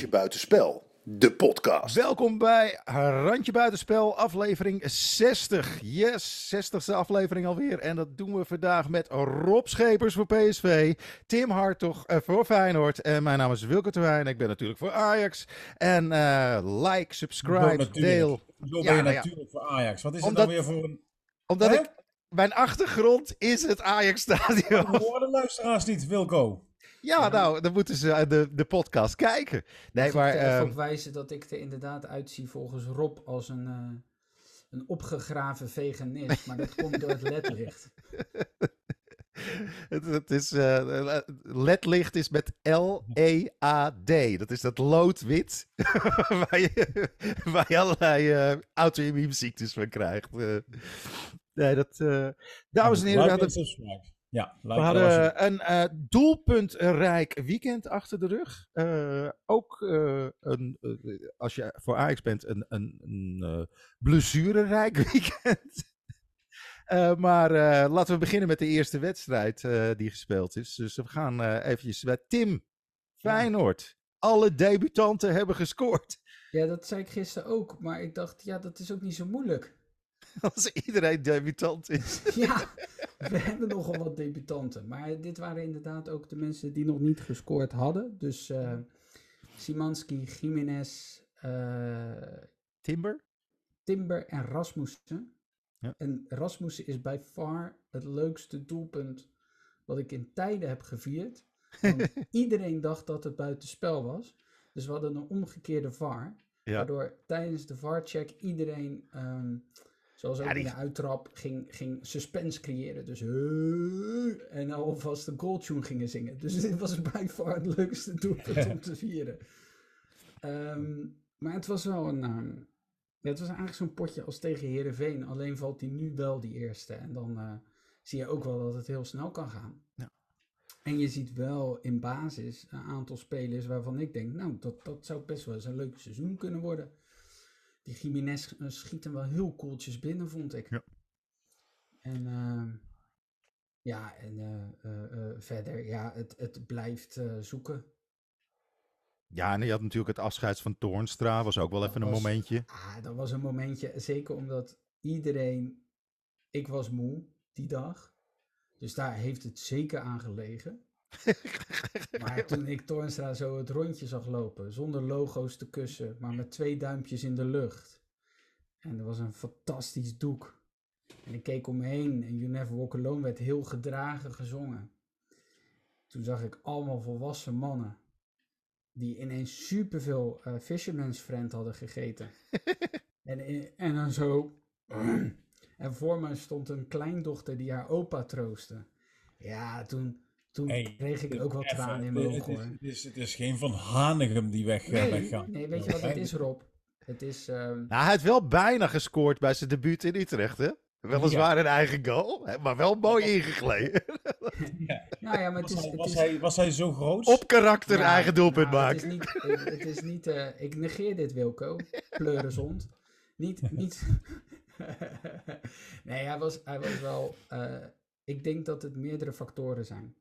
Randje Buitenspel, de podcast. Welkom bij Randje Buitenspel, aflevering 60. Yes, 60ste aflevering alweer. En dat doen we vandaag met Rob Schepers voor PSV, Tim Hartog eh, voor Feyenoord. En mijn naam is Wilke Terwijn, ik ben natuurlijk voor Ajax. En eh, like, subscribe, deel. Zo ben je nou natuurlijk voor Ajax. Wat is Omdat- het dan weer voor een... Omdat Hè? ik, mijn achtergrond is het Ajax-stadion. Horen de luisteraars niet, Wilco? Ja, nou, dan moeten ze de, de podcast kijken. Nee, maar... ik er even ehm, op wijzen dat ik er inderdaad uitzie volgens Rob als een, eh, een opgegraven veganist. Maar dat komt door het ledlicht. Het, het is, eh, ledlicht is met L-E-A-D. Dat is dat loodwit waar, je, waar je allerlei eh auto-immuunziektes van krijgt. Eh, nee, dat, eh, dames en heren, en subscribe. Ja, we hadden een eh, doelpuntrijk weekend achter de rug. Eh, ook eh, een, als je voor Ajax bent, een, een, een eh, blessurerijk weekend. Eh, maar eh, laten we beginnen met de eerste wedstrijd eh, die gespeeld is. Dus we gaan eh eventjes bij Tim Feyenoord. Alle debutanten hebben gescoord. Ja, dat zei ik gisteren ook. Maar ik dacht, ja, dat is ook niet zo moeilijk. Als iedereen debutant is. Ja, we hebben nogal wat debutanten. Maar dit waren inderdaad ook de mensen die nog niet gescoord hadden. Dus eh Simanski, Jiménez, eh, Timber? Timber en Rasmussen. Ja. En Rasmussen is bij far het leukste doelpunt wat ik in tijden heb gevierd. Want iedereen dacht dat het buitenspel was. Dus we hadden een omgekeerde VAR. Ja. Waardoor tijdens de VAR-check iedereen, ehm, zoals ook Ja, die- in de uittrap, ging, ging suspense creëren. Dus en alvast de goaltune gingen zingen. Dus dit was bij far het leukste doelpunt om te vieren. Ehm, maar het was wel een... ja, het was eigenlijk zo'n potje als tegen Herenveen. Alleen valt hij nu wel die eerste. En dan eh, zie je ook wel dat het heel snel kan gaan. Ja. En je ziet wel in basis een aantal spelers waarvan ik denk, nou, dat, dat zou best wel eens een leuk seizoen kunnen worden. Die Jiménez eh, schiet hem wel heel koeltjes binnen, vond ik. Ja. En ehm, ja, en eh, eh, verder, ja, het, het blijft zoeken. Ja, en je had natuurlijk het afscheid van Toornstra. Was ook wel Dat even een was- momentje. Ah, dat was een momentje, zeker omdat iedereen, ik was moe die dag. Dus daar heeft het zeker aan gelegen. Maar toen ik Toornstra zo het rondje zag lopen, zonder logo's te kussen, maar met twee duimpjes in de lucht. En er was een fantastisch doek. En ik keek om me heen en You Never Walk Alone werd heel gedragen gezongen. Toen zag ik allemaal volwassen mannen die ineens superveel eh Fisherman's Friend hadden gegeten. en, en dan zo... en voor me stond een kleindochter die haar opa troostte. Ja, toen, toen Hey, kreeg ik ook wel tranen in mijn het, ogen is, hoor. het, is, het is geen Van Hanegem die weg, eh, Nee, weggaat. nee, weet je wat het is Rob? Het is... ehm, Nou, hij heeft wel bijna gescoord bij zijn debuut in Utrecht, hè? Weliswaar een eigen goal, hè, maar wel mooi ingegleden. nou ja, maar het Was, is... hij, Het was, is hij, was hij zo groot? Op karakter Ja, eigen doelpunt nou, maken. Het is niet, het, het is niet eh, ik negeer dit Wilco, pleurenzond. Niet, niet. nee, hij was, hij was wel, eh, ik denk dat het meerdere factoren zijn.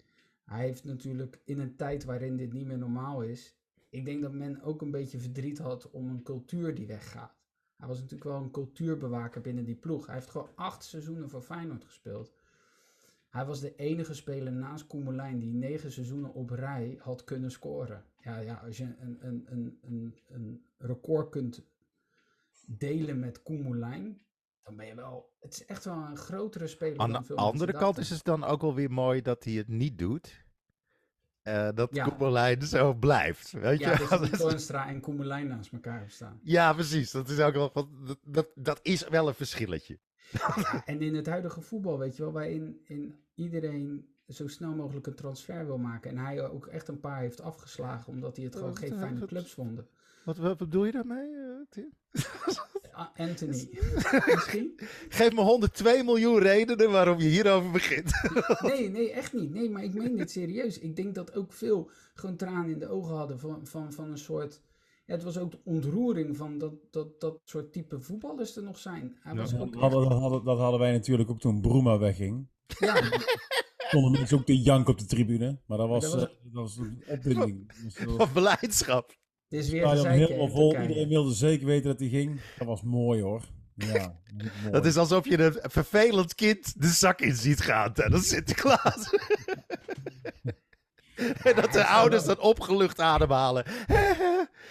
Hij heeft natuurlijk in een tijd waarin dit niet meer normaal is, ik denk dat men ook een beetje verdriet had om een cultuur die weggaat. Hij was natuurlijk wel een cultuurbewaker binnen die ploeg. Hij heeft gewoon acht seizoenen voor Feyenoord gespeeld. Hij was de enige speler naast Koemelijn die negen seizoenen op rij had kunnen scoren. Ja, ja als je een, een, een, een, een record kunt delen met Koemelijn, dan ben je wel... Het is echt wel een grotere speler Aan dan de andere kant is het dan ook wel weer mooi dat hij het niet doet. Eh, dat Ja. Koemelijn zo blijft. Weet Ja, je? dus dat Toornstra en Koemelijn naast elkaar staan. ja, precies. Dat is ook wel dat, dat, dat is wel een verschilletje. Ja, en in het huidige voetbal, weet je wel, waarin in iedereen zo snel mogelijk een transfer wil maken. En hij ook echt een paar heeft afgeslagen, omdat hij het gewoon geen fijne clubs vonden. Wat, wat bedoel je daarmee, eh, Tim? Ah, Anthony, misschien? Geef me 102 miljoen redenen waarom je hierover begint. Nee, nee, echt niet. Nee, maar ik meen dit serieus. Ik denk dat ook veel gewoon tranen in de ogen hadden van, van, van een soort... Ja, het was ook de ontroering van dat, dat, dat soort type voetballers er nog zijn. Hij was Dat ook hadden, hadden, dat hadden wij natuurlijk ook toen Bruma wegging. ja, Stonden mensen ook te janken op de tribune. Maar dat was, Dat was- eh, dat was een opwinding. Van blijdschap. Het is weer hè, helemaal vol. Turkije. Iedereen wilde zeker weten dat hij ging. Dat was mooi hoor. Ja, mooi. Dat is alsof je een vervelend kind de zak in ziet gaan tijdens Sinterklaas. en dat de ouders dan opgelucht ademhalen.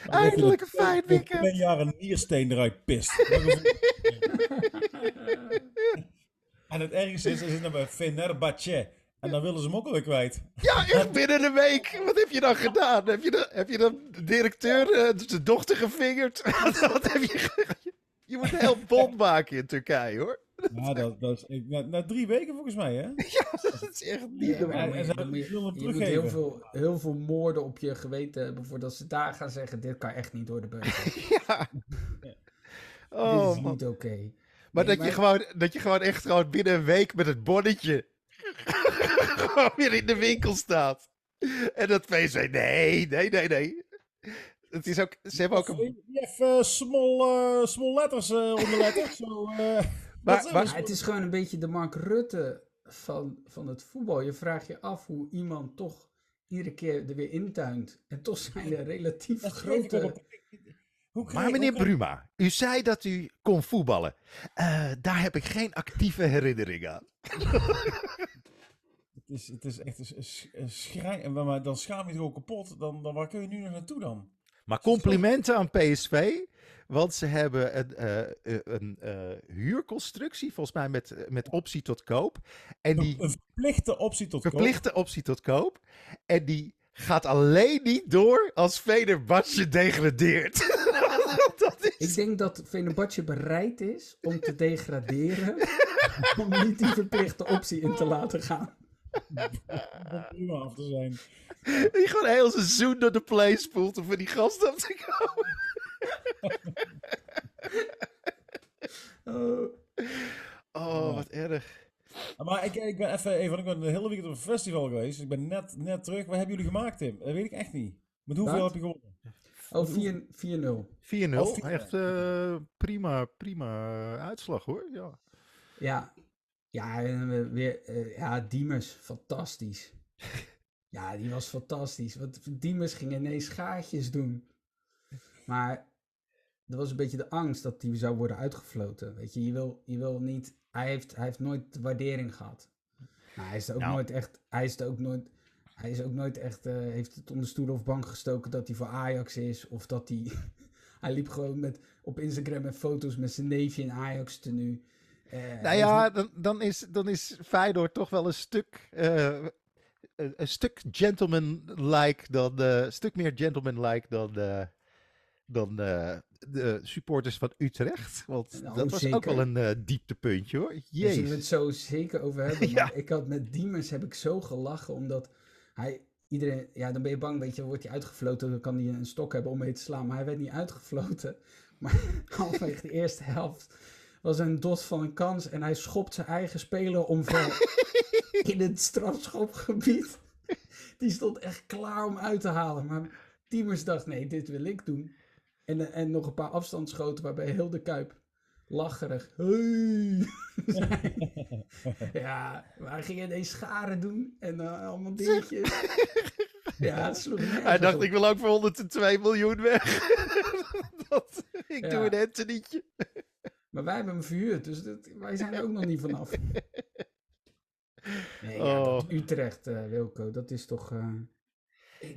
Eindelijk een fijn Twee weekend. jaar een niersteen eruit pist. Dat is- en het ergste is, ze zitten bij Fenerbahce. En dan willen ze hem ook alweer kwijt. Ja, echt binnen een week. Wat heb je dan gedaan? Heb je, de, heb je de directeur, eh, de dochter gevingerd? Wat heb je, je moet een heel bond maken in Turkije, hoor. Ja, dat, dat is, na, na drie weken volgens mij, hè? Dat is echt niet Ja, normaal. dan je- dan moet je- heel veel, heel veel moorden op je geweten hebben voordat ze daar gaan zeggen: dit kan echt niet door de beugel. Ja. dit Oh, is man. niet oké. Maar, Nee, dat, Je gewoon, dat je gewoon echt gewoon binnen een week met het bonnetje gewoon weer in de winkel staat. En dat PSV, nee, nee, nee, nee. Het is ook, ze hebben ook een... Even small, eh, small letters eh onder letters. Zo, eh, Maar- het is gewoon een beetje de Mark Rutte van, van het voetbal. Je vraagt je af hoe iemand toch iedere keer er weer intuint. En toch zijn er relatief dat grote... Hoe krijg- Maar meneer krijg- Bruma, u zei dat u kon voetballen. Eh, daar heb ik geen actieve herinnering aan. Het is, het is echt een, sch- een schrijn... en Maar dan schaam je je ook kapot. Dan, dan, waar kun je nu nog naartoe dan? Maar complimenten aan PSV. Want ze hebben een, eh, eh, een eh, huurconstructie, volgens mij met, met optie tot koop. En die Een verplichte optie tot koop. verplichte optie tot koop. En die gaat alleen niet door als Fenerbahce degradeert. dat is... Ik denk dat Fenerbahce bereid is om te degraderen. om niet die verplichte optie in te laten gaan. Om prima af te zijn. Die gewoon een heel seizoen door de play spoelt om voor die gasten op te komen. Oh. Oh, wat erg. Maar ik, ik ben even, even, ik ben de hele weekend op een festival geweest. Dus ik ben net, net terug. Wat hebben jullie gemaakt, Tim? Dat weet ik echt niet. Met hoeveel heb je gewonnen? Oh, 4 4-0. 4-0. Oh, vier- Echt eh, prima, prima uitslag hoor. Ja. Ja, ja, en weer, eh, ja, Diemers, fantastisch. Ja, die was fantastisch. Want Diemers ging ineens gaatjes doen. Maar dat was een beetje de angst dat hij zou worden uitgefloten. Weet je, je wil, je wil niet. Hij heeft, hij heeft nooit de waardering gehad. Nou, hij is er ook Nou. nooit echt. Hij is er ook nooit. Hij is ook nooit echt. eh, heeft het onder stoel of bank gestoken dat hij voor Ajax is. Of dat hij. hij liep gewoon met, op Instagram met foto's met zijn neefje in Ajax tenue. Eh, Nou ja, dan, dan, is, dan is Feyenoord toch wel een stuk, eh, een, een stuk gentleman-like dan, eh, een stuk meer gentleman-like dan, dan de supporters van Utrecht. Want Nou, dat was ook wel een dieptepuntje hoor. Daar zullen we Jezus. het zo zeker over hebben. Ja. Ik had met Diemers heb ik zo gelachen, omdat hij iedereen, ja, dan ben je bang, weet je, wordt hij uitgefloten, dan kan hij een stok hebben om mee te slaan. Maar hij werd niet uitgefloten. Maar halverwege de eerste helft was een dos van een kans en hij schopt zijn eigen speler omver in het strafschopgebied. Die stond echt klaar om uit te halen. Maar Diemers dacht, nee, dit wil ik doen. En, en nog een paar afstandsschoten waarbij heel de Kuip lacherig. Hey! ja, maar hij ging ineens scharen doen en eh, allemaal dingetjes. ja, het sloeg Hij dacht, op. ik wil ook voor 102 miljoen weg. dat, ik Ja. doe een Antonietje. Maar wij hebben hem verhuurd, dus dat, wij zijn er ook nog niet vanaf. Nee, ja, dat Oh. Utrecht, eh, Wilco, dat is toch... eh,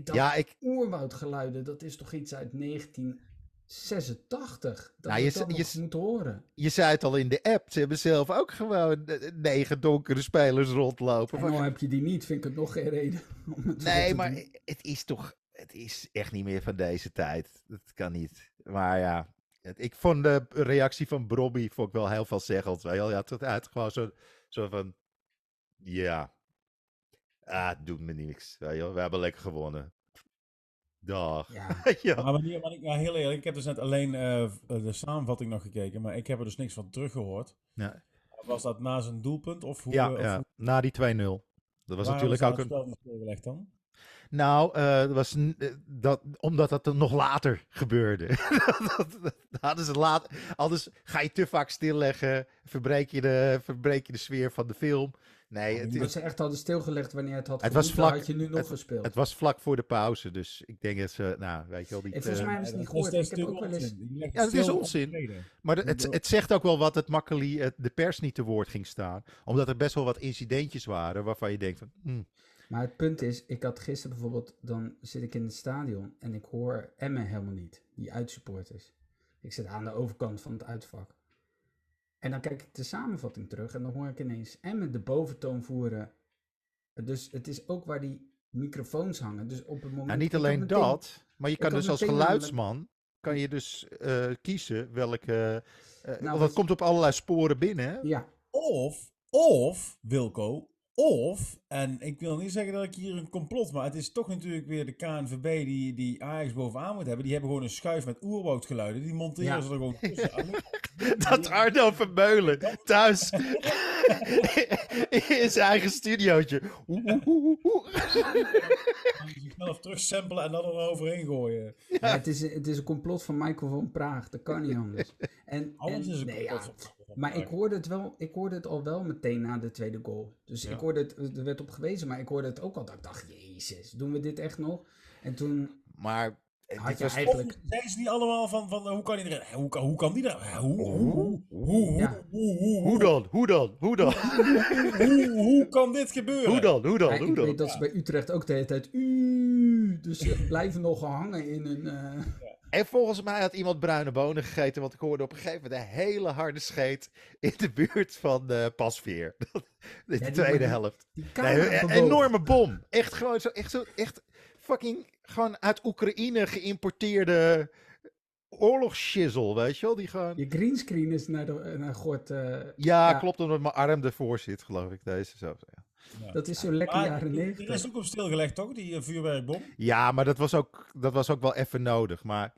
dacht, Ja, ik, oerwoudgeluiden, dat is toch iets uit 1986? Dat Nou, je dat je moeten horen. je zei het al in de app. Ze hebben zelf ook gewoon eh, negen donkere spelers rondlopen. En nou heb je die niet, vind ik het nog geen reden om het Nee, maar doen. het is toch. Het is echt niet meer van deze tijd. Dat kan niet. Maar ja. Het- Ik vond de reactie van Brobby vond ik wel heel veelzeggend. Wel. Ja, tot uit gewoon zo, zo van. Ja. Ah, het doet me niks. We hebben lekker gewonnen. Dag. Ja, ja. Maar wanneer, ja, heel eerlijk, ik heb dus net alleen eh, de samenvatting nog gekeken, maar ik heb er dus niks van teruggehoord. Ja. Was dat na zijn doelpunt? Of hoe, Ja, eh, of ja, hoe- na die 2-0. Dat was natuurlijk ook een. het dan? Nou, eh, dat was eh, dat, omdat dat er nog later gebeurde. dat, dat hadden ze laat, anders ga je te vaak stilleggen, verbreek je de, verbreek je de sfeer van de film. Nee, het, Als is, ze echt hadden stilgelegd wanneer het had Het was vlak- had je nu nog gespeeld. het was vlak voor de pauze, dus ik denk dat ze, nou, weet je wel, die, En volgens eh, mij hebben ze het niet dat gehoord. is Ik heb ook natuurlijk wel eens... Ja, dat is onzin. Maar het, het zegt ook wel wat het makkelijk de pers niet te woord ging staan. Omdat er best wel wat incidentjes waren waarvan je denkt van, hm, Maar het punt is, ik had gisteren bijvoorbeeld, dan zit ik in het stadion en ik hoor Emmen helemaal niet, die uitsupporters. Ik zit aan de overkant van het uitvak. En dan kijk ik de samenvatting terug en dan hoor ik ineens Emmen de boventoon voeren. Dus het is ook waar die microfoons hangen. Dus op het moment... nou, niet alleen meteen- dat, maar je kan dus als geluidsman, kan je dus eh, kiezen welke, eh, want dat wat- komt op allerlei sporen binnen. Hè? Ja, Of, of, Wilco, of, en ik wil niet zeggen dat ik hier een complot, maar het is toch natuurlijk weer de KNVB die, die Ajax bovenaan moet hebben. Die hebben gewoon een schuif met oerwoudgeluiden. Die monteren Ja. ze er gewoon tussen. Dat Arno Vermeulen thuis in zijn eigen studiootje. Zichzelf terugsamplen en dat er overheen gooien. Ja, het, is, het is een complot van Michael van Praag. Dat kan niet anders. En, Alles en- is een complot van Maar ik hoorde, het wel, ik hoorde het al wel meteen na de tweede goal. Dus Ja. ik hoorde het, er werd op gewezen, maar ik hoorde het ook al. Dat ik dacht, jezus, doen we dit echt nog? En toen Maar eh, had je was eigenlijk... Zijn ze niet allemaal van, van eh, hoe kan iedereen, hoe, kan- hoe kan die dat, hoe, hoe, hoe, hoe, hoe, Ja. hoe, hoe, Hoe dan? Hoe dan? Hoe dan? hoe, hoe kan dit gebeuren? Hoe dan? Hoe dan? Ja, Hoe ik dan? weet dat ze bij Utrecht ook de hele tijd... "Uuu", dus ze blijven nog hangen in een... En volgens mij had iemand bruine bonen gegeten, want ik hoorde op een gegeven moment een hele harde scheet in de buurt van eh Pasveer. in de die- tweede die- helft. die Nee, camera een enorme bom. Echt gewoon zo, echt zo, echt fucking gewoon uit Oekraïne geïmporteerde oorlogsschizzel, weet je wel? Die gewoon... Je greenscreen is naar, de, naar Gort... eh, Ja, Ja. klopt, omdat mijn arm ervoor zit, geloof ik. Deze zo. Ja. Ja. dat is zo lekker Maar jaren die- is ook op stilgelegd, toch? Die eh, vuurwerkbom. Ja, maar dat was ook, dat was ook wel even nodig. Maar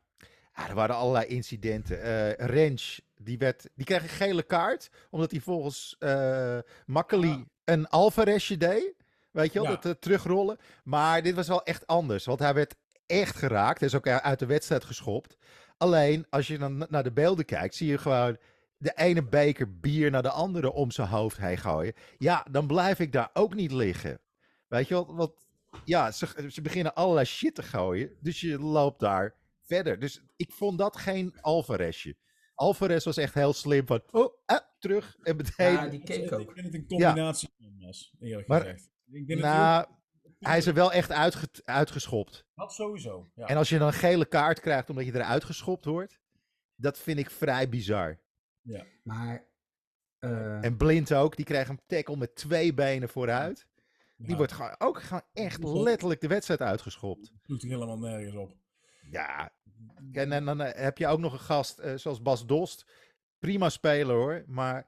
ja, er waren allerlei incidenten. Eh Rens, die, werd, die kreeg een gele kaart. Omdat hij volgens eh Makkeli een Alvarezje deed. Weet je wel, Ja. dat eh, terugrollen. Maar dit was wel echt anders. Want hij werd echt geraakt. Hij is ook uit de wedstrijd geschopt. Alleen, als je dan naar de beelden kijkt, zie je gewoon de ene beker bier naar de andere om zijn hoofd heen gooien. Ja, dan blijf ik daar ook niet liggen. Weet je wel, want ja, ze, ze beginnen allerlei shit te gooien. Dus je loopt daar verder. Dus ik vond dat geen Alvarezje. Alvarez was echt heel slim van, oh, eh, terug en meteen. Ja, die keek Ik ook. vind het een combinatie van was, eerlijk Maar- gezegd. Ik denk nou, dat hij is er wel echt uitge- uitgeschopt. Dat sowieso. Ja. En als je dan een gele kaart krijgt omdat je eruit geschopt wordt, dat vind ik vrij bizar. Maar... eh, En Blind ook, die krijgt een tackle met twee benen vooruit. Die Ja, wordt ook gewoon echt letterlijk de wedstrijd uitgeschopt. doet er helemaal nergens op. Ja, en, dan eh, heb je ook nog een gast eh, zoals Bas Dost. Prima speler hoor, maar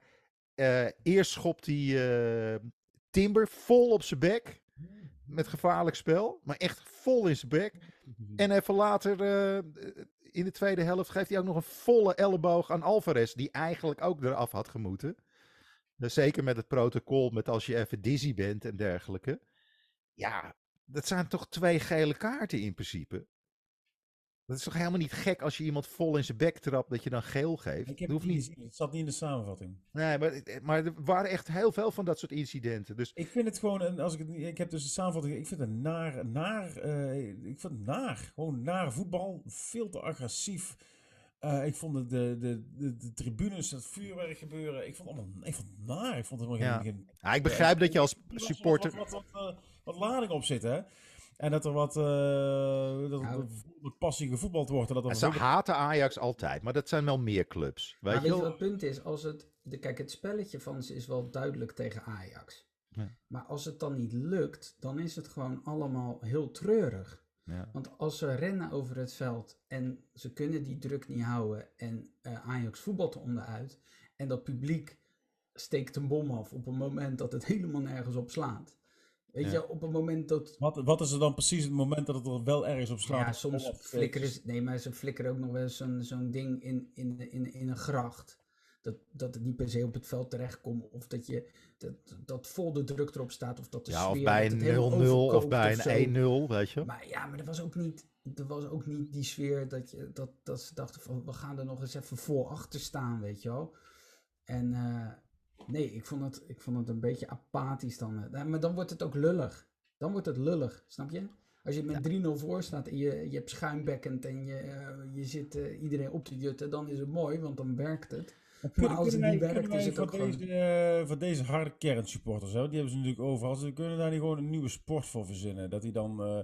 eh, eerst schopt hij Timber vol op zijn bek. Met gevaarlijk spel, maar echt vol in zijn bek. En even later, in de tweede helft, geeft hij ook nog een volle elleboog aan Alvarez. Die eigenlijk ook eraf had gemoeten. Zeker met het protocol, met als je even dizzy bent en dergelijke. Ja, dat zijn toch twee gele kaarten in principe. Dat is toch helemaal niet gek als je iemand vol in zijn bek trapt dat je dan geel geeft. Ik Dat heb hoeft het niet gezien. Het zat niet in de samenvatting. Nee, maar, maar er waren echt heel veel van dat soort incidenten. Dus Ik vind het gewoon, een, als ik, het, ik heb dus de samenvatting, ik vind het naar, naar, eh, ik vind het naar, gewoon naar voetbal, veel te agressief. Eh, ik vond de, de, de, tribunes, het vuurwerk gebeuren, ik vond het allemaal, ik vond het naar. Ik vond het helemaal Ja. geen, ja, ik begrijp dat je als er supporter. Wat, wat, wat, eh, wat lading op zit, hè? En dat er wat, eh dat er Nou. passie gevoetbald wordt. En dat En ze haten Ajax altijd, maar dat zijn wel meer clubs. Weet maar je weet wat het punt is? Als het, de, kijk, het spelletje van ze is wel duidelijk tegen Ajax. Ja. Maar als het dan niet lukt, dan is het gewoon allemaal heel treurig. Ja. Want als ze rennen over het veld en ze kunnen die druk niet houden en eh, Ajax voetbalt er onderuit en dat publiek steekt een bom af op een moment dat het helemaal nergens op slaat. Weet Ja. je, op een moment dat... wat, wat is er dan precies het moment dat het er wel ergens op slaat? Ja, soms flikkeren ze... Nee, maar ze flikkeren ook nog wel eens zo'n zo'n ding in, in, in, in een gracht. Dat, dat het niet per se op het veld terechtkomt. Of dat, je, dat, dat vol de druk erop staat. Of dat de Ja, sfeer... of bij een het helemaal 0-0 of bij of een 1-0, weet je. Maar ja, maar er was ook niet, er was ook niet die sfeer dat, je, dat, dat ze dachten van we gaan er nog eens even voor achter staan, weet je wel. En eh, nee, ik vond, het, ik vond het een beetje apathisch dan. eh. maar dan wordt het ook lullig. Dan wordt het lullig, snap je? Als je met 3-0 voor staat en je, je hebt schuimbekkend en je, eh, je zit eh, iedereen op te jutten, dan is het mooi, want dan werkt het. Maar als het wij- niet werkt, is het ook gewoon... deze, eh, voor deze harde kernsupporters, hè, die hebben ze natuurlijk overal. Ze kunnen daar niet gewoon een nieuwe sport voor verzinnen. Dat die dan,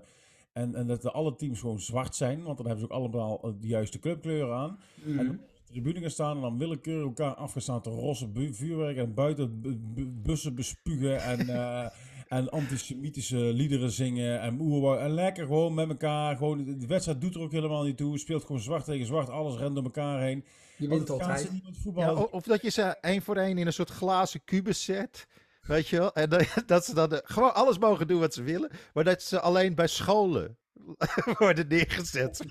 en, en dat de alle teams gewoon zwart zijn, want dan hebben ze ook allemaal de juiste clubkleuren aan. Mhm. En tribune gaan staan en dan willekeurig elkaar afgestaan te rossen vuurwerk en buiten bu- bu- bussen bespugen en, eh, en antisemitische liederen zingen en oerwoud. En lekker gewoon met elkaar. Gewoon, de wedstrijd doet er ook helemaal niet toe. Speelt gewoon zwart tegen zwart. Alles rent door elkaar heen. Je wint altijd. Ja, of dat je ze één voor één in een soort glazen kubus zet. Weet je wel? En dat, dat ze dan eh, gewoon alles mogen doen wat ze willen. Maar dat ze alleen bij scholen worden neergezet.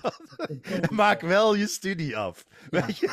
Maak wel je studie af. Weet je?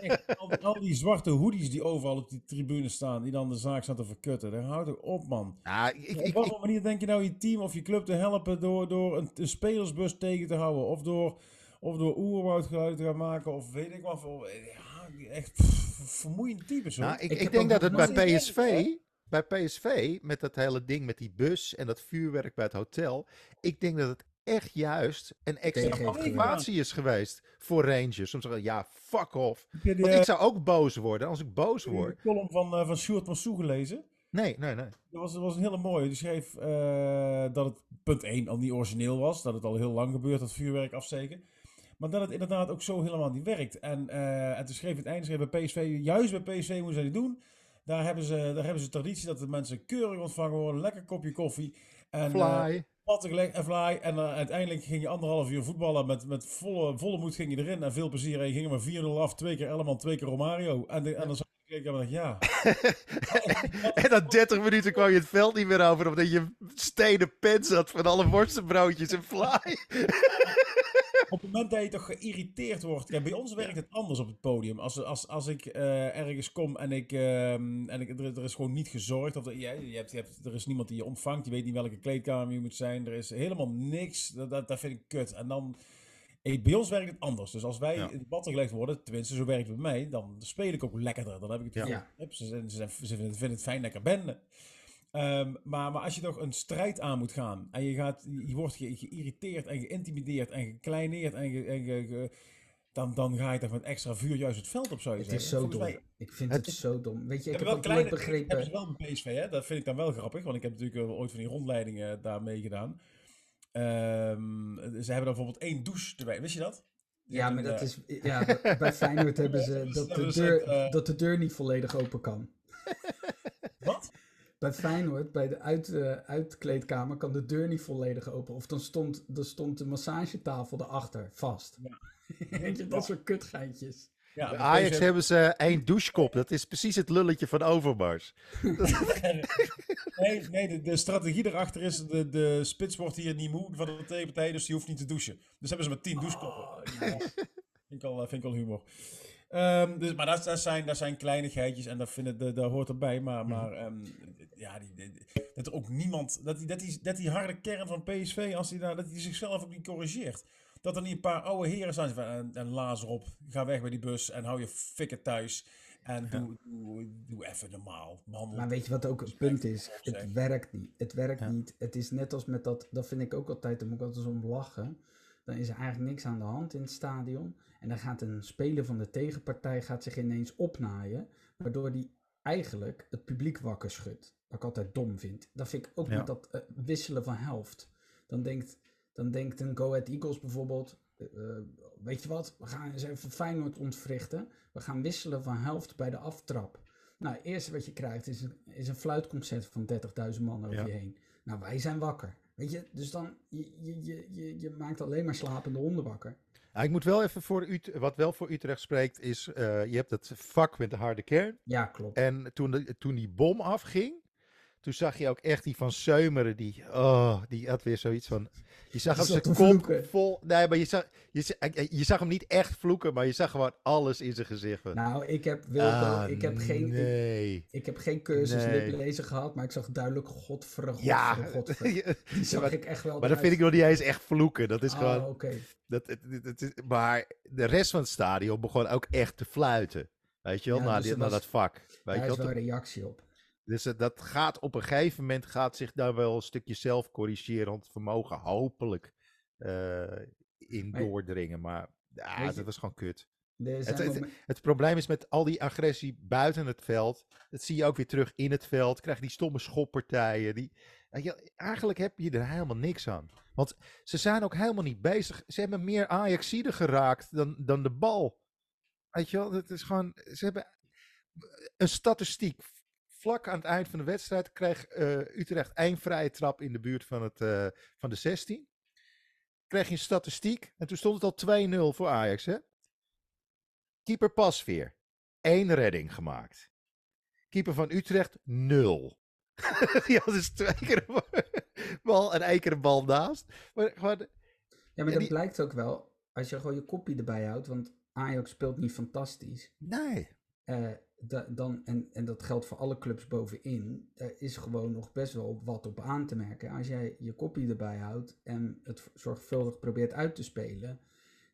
Echt, al, al die zwarte hoodies die overal op die tribune staan, die dan de zaak staan te verkutten. Daar houdt toch op, man. Ja, ik, Op ik, ik, voor manier denk je nou je team of je club te helpen door, door een, een spelersbus tegen te houden? Of door, of door oerwoudgeluiden te gaan maken? Of weet ik wat voor... Ja, echt pff, vermoeiend types, hoor. nou, ik, Ik ik denk dat het bij PSV, bij PSV, met dat hele ding met die bus en dat vuurwerk bij het hotel. Ik denk dat het echt juist een extra motivatie is geweest voor Rangers. Om te zeggen, ja, fuck off. Want ik zou ook boos worden als ik boos heb je word. de column van, uh, van Sjoerd Massou gelezen? Nee, nee, nee. Dat was, dat was een hele mooie. Die schreef eh, dat het punt 1 al niet origineel was. Dat het al heel lang gebeurt, dat vuurwerk afsteken. Maar dat het inderdaad ook zo helemaal niet werkt. En, eh en toen schreef het einde, schreef bij PSV, juist bij PSV moeten ze dat niet doen. Daar hebben, ze, daar hebben ze traditie dat de mensen keurig ontvangen worden. Lekker kopje koffie. En, eh, Fly. patten gelegd en fly. En eh, uiteindelijk ging je anderhalf uur voetballen. Met, met volle, volle moed ging je erin. En veel plezier. En je ging er maar 4-0 af. Twee keer Elleman, twee keer Romario. En, de, en dan zag ik en dacht ja. En na 30 minuten kwam je het veld niet meer over, omdat je stenen pen zat van alle worstenbroodjes en fly. Op het moment dat je toch geïrriteerd wordt. Kijk, bij ons werkt het anders op het podium. Als, als, als ik eh, ergens kom en, ik, ehm, en ik, er, er is gewoon niet gezorgd. Of er, ja, je hebt, je hebt, er is niemand die je ontvangt. Je weet niet welke kleedkamer je moet zijn. Er is helemaal niks. Dat, dat, dat vind ik kut. En dan. eh, Bij ons werkt het anders. Dus als wij Ja. in de batten gelegd worden, tenminste zo werkt het bij mij, dan speel ik ook lekkerder. Dan heb ik het Ja. ze, zijn- ze, zijn- ze vinden, vinden het fijn dat ik er ben. Ehm, maar, maar als je toch een strijd aan moet gaan en je, gaat, je wordt ge- geïrriteerd en geïntimideerd en gekleineerd en, ge- en ge- ge- dan, dan ga je toch met extra vuur juist het veld op, zou je Het zeggen. is zo Volgens dom. mij- Ik vind Het- het zo dom. Weet je, ik heb heb wel ook kleine, nooit begrepen... hebben ze wel bij PSV, hè? dat vind ik dan wel grappig, want ik heb natuurlijk ooit van die rondleidingen daar meegedaan. Ehm, ze hebben dan bijvoorbeeld één douche erbij, wist je dat? Die Ja, maar een, dat eh, is. Ja, bij Feyenoord hebben ze dat de, deur, het, eh, dat de deur niet volledig open kan. Wat? Bij Feyenoord, bij de uit, eh, uitkleedkamer, kan de deur niet volledig open. Of dan stond, dan stond de massagetafel erachter vast. Ja. Weet je, dat soort kutgeintjes. Ja, Bij Ajax hebben ze één douchekop. Dat is precies het lulletje van Overmars. Nee, nee de, de strategie erachter is, de, de spits wordt hier niet moe van de tegenpartij, dus die hoeft niet te douchen. Dus hebben ze maar tien douchekoppen. Oh, Ja, vind, ik al, eh, vind ik al humor. Ehm, dus, maar dat, dat, zijn, dat zijn kleinigheidjes en dat, vind ik, dat, dat hoort erbij. Maar, maar ehm, ja, die, die- dat er ook niemand, dat die, dat, die, dat die harde kern van PSV, als die daar, dat die zichzelf ook niet corrigeert. Dat er niet een paar oude heren zijn van, en, en lazer op, ga weg bij die bus en hou je fikken thuis. En doe, doe, doe even normaal. Behandel Maar weet je wat ook het punt is? Het Zeg. werkt niet. Het werkt Ja. niet. Het is net als met dat, dat vind ik ook altijd, daar moet ik altijd om lachen. Dan is er eigenlijk niks aan de hand in het stadion. En dan gaat een speler van de tegenpartij gaat zich ineens opnaaien. Waardoor die eigenlijk het publiek wakker schudt. Wat ik altijd dom vind. Dat vind ik ook Ja. met dat eh, wisselen van helft. Dan denkt, dan denkt een Go Ahead Eagles bijvoorbeeld... eh, eh, weet je wat, we gaan eens even Feyenoord ontwrichten. We gaan wisselen van helft bij de aftrap. Nou, het eerste wat je krijgt is een, is een fluitconcert van 30.000 man over Ja. je heen. Nou, wij zijn wakker. Weet je, dus dan, je, je, je, je, je maakt alleen maar slapende honden wakker. Ik moet wel even voor Utrecht, wat wel voor Utrecht spreekt, is eh, je hebt het vak met de harde kern. Ja, klopt. En toen, de, toen die bom afging, toen zag je ook echt die van Seumeren, die, oh, die had weer zoiets van, je zag hem zijn kop vol, nee, maar je zag, je, za- eh, je zag hem niet echt vloeken, maar je zag gewoon alles in zijn gezicht. Nou, ik heb, Wilco, ah, ik heb geen... Ik, nee. ik heb geen cursus Nee. liplezen gehad, maar ik zag duidelijk godver, godver, Ja, godver. Die zag maar, ik echt wel maar dat vind ik nog niet eens echt vloeken, dat is Oh, gewoon... Dat, het is, maar de rest van het stadion begon ook echt te fluiten. Weet je wel, Ja, naar, dus die- naar dat vak. Weet Daar je is wel? wel een reactie op. Dus het- dat gaat op een gegeven moment gaat zich daar wel een stukje zelfcorrigerend vermogen hopelijk eh, in Maar- doordringen. Maar je- dat was gewoon kut. Het, het, probleem is met al die agressie buiten het veld. Dat zie je ook weer terug in het veld. Krijg je die stomme schoppartijen. Die, eigenlijk heb je er helemaal niks aan. Want ze zijn ook helemaal niet bezig. Ze hebben meer Ajaxide geraakt dan, dan de bal. Weet je wel, het is gewoon. Ze hebben een statistiek. Vlak aan het eind van de wedstrijd kreeg eh, Utrecht één vrije trap in de buurt van, het, eh, van de 16. Kreeg je een statistiek en toen stond het al 2-0 voor Ajax. Hè? Keeper Pasveer, één redding gemaakt. Keeper van Utrecht, nul. Die had dus twee keer een bal en één keer een bal naast. Maar Ja, maar dat die- blijkt ook wel als je gewoon je kopie erbij houdt. Want Ajax speelt niet fantastisch. nee. Eh, da- dan, en, en dat geldt voor alle clubs bovenin. Er is gewoon nog best wel wat op aan te merken. Als jij je kopie erbij houdt en het zorgvuldig probeert uit te spelen,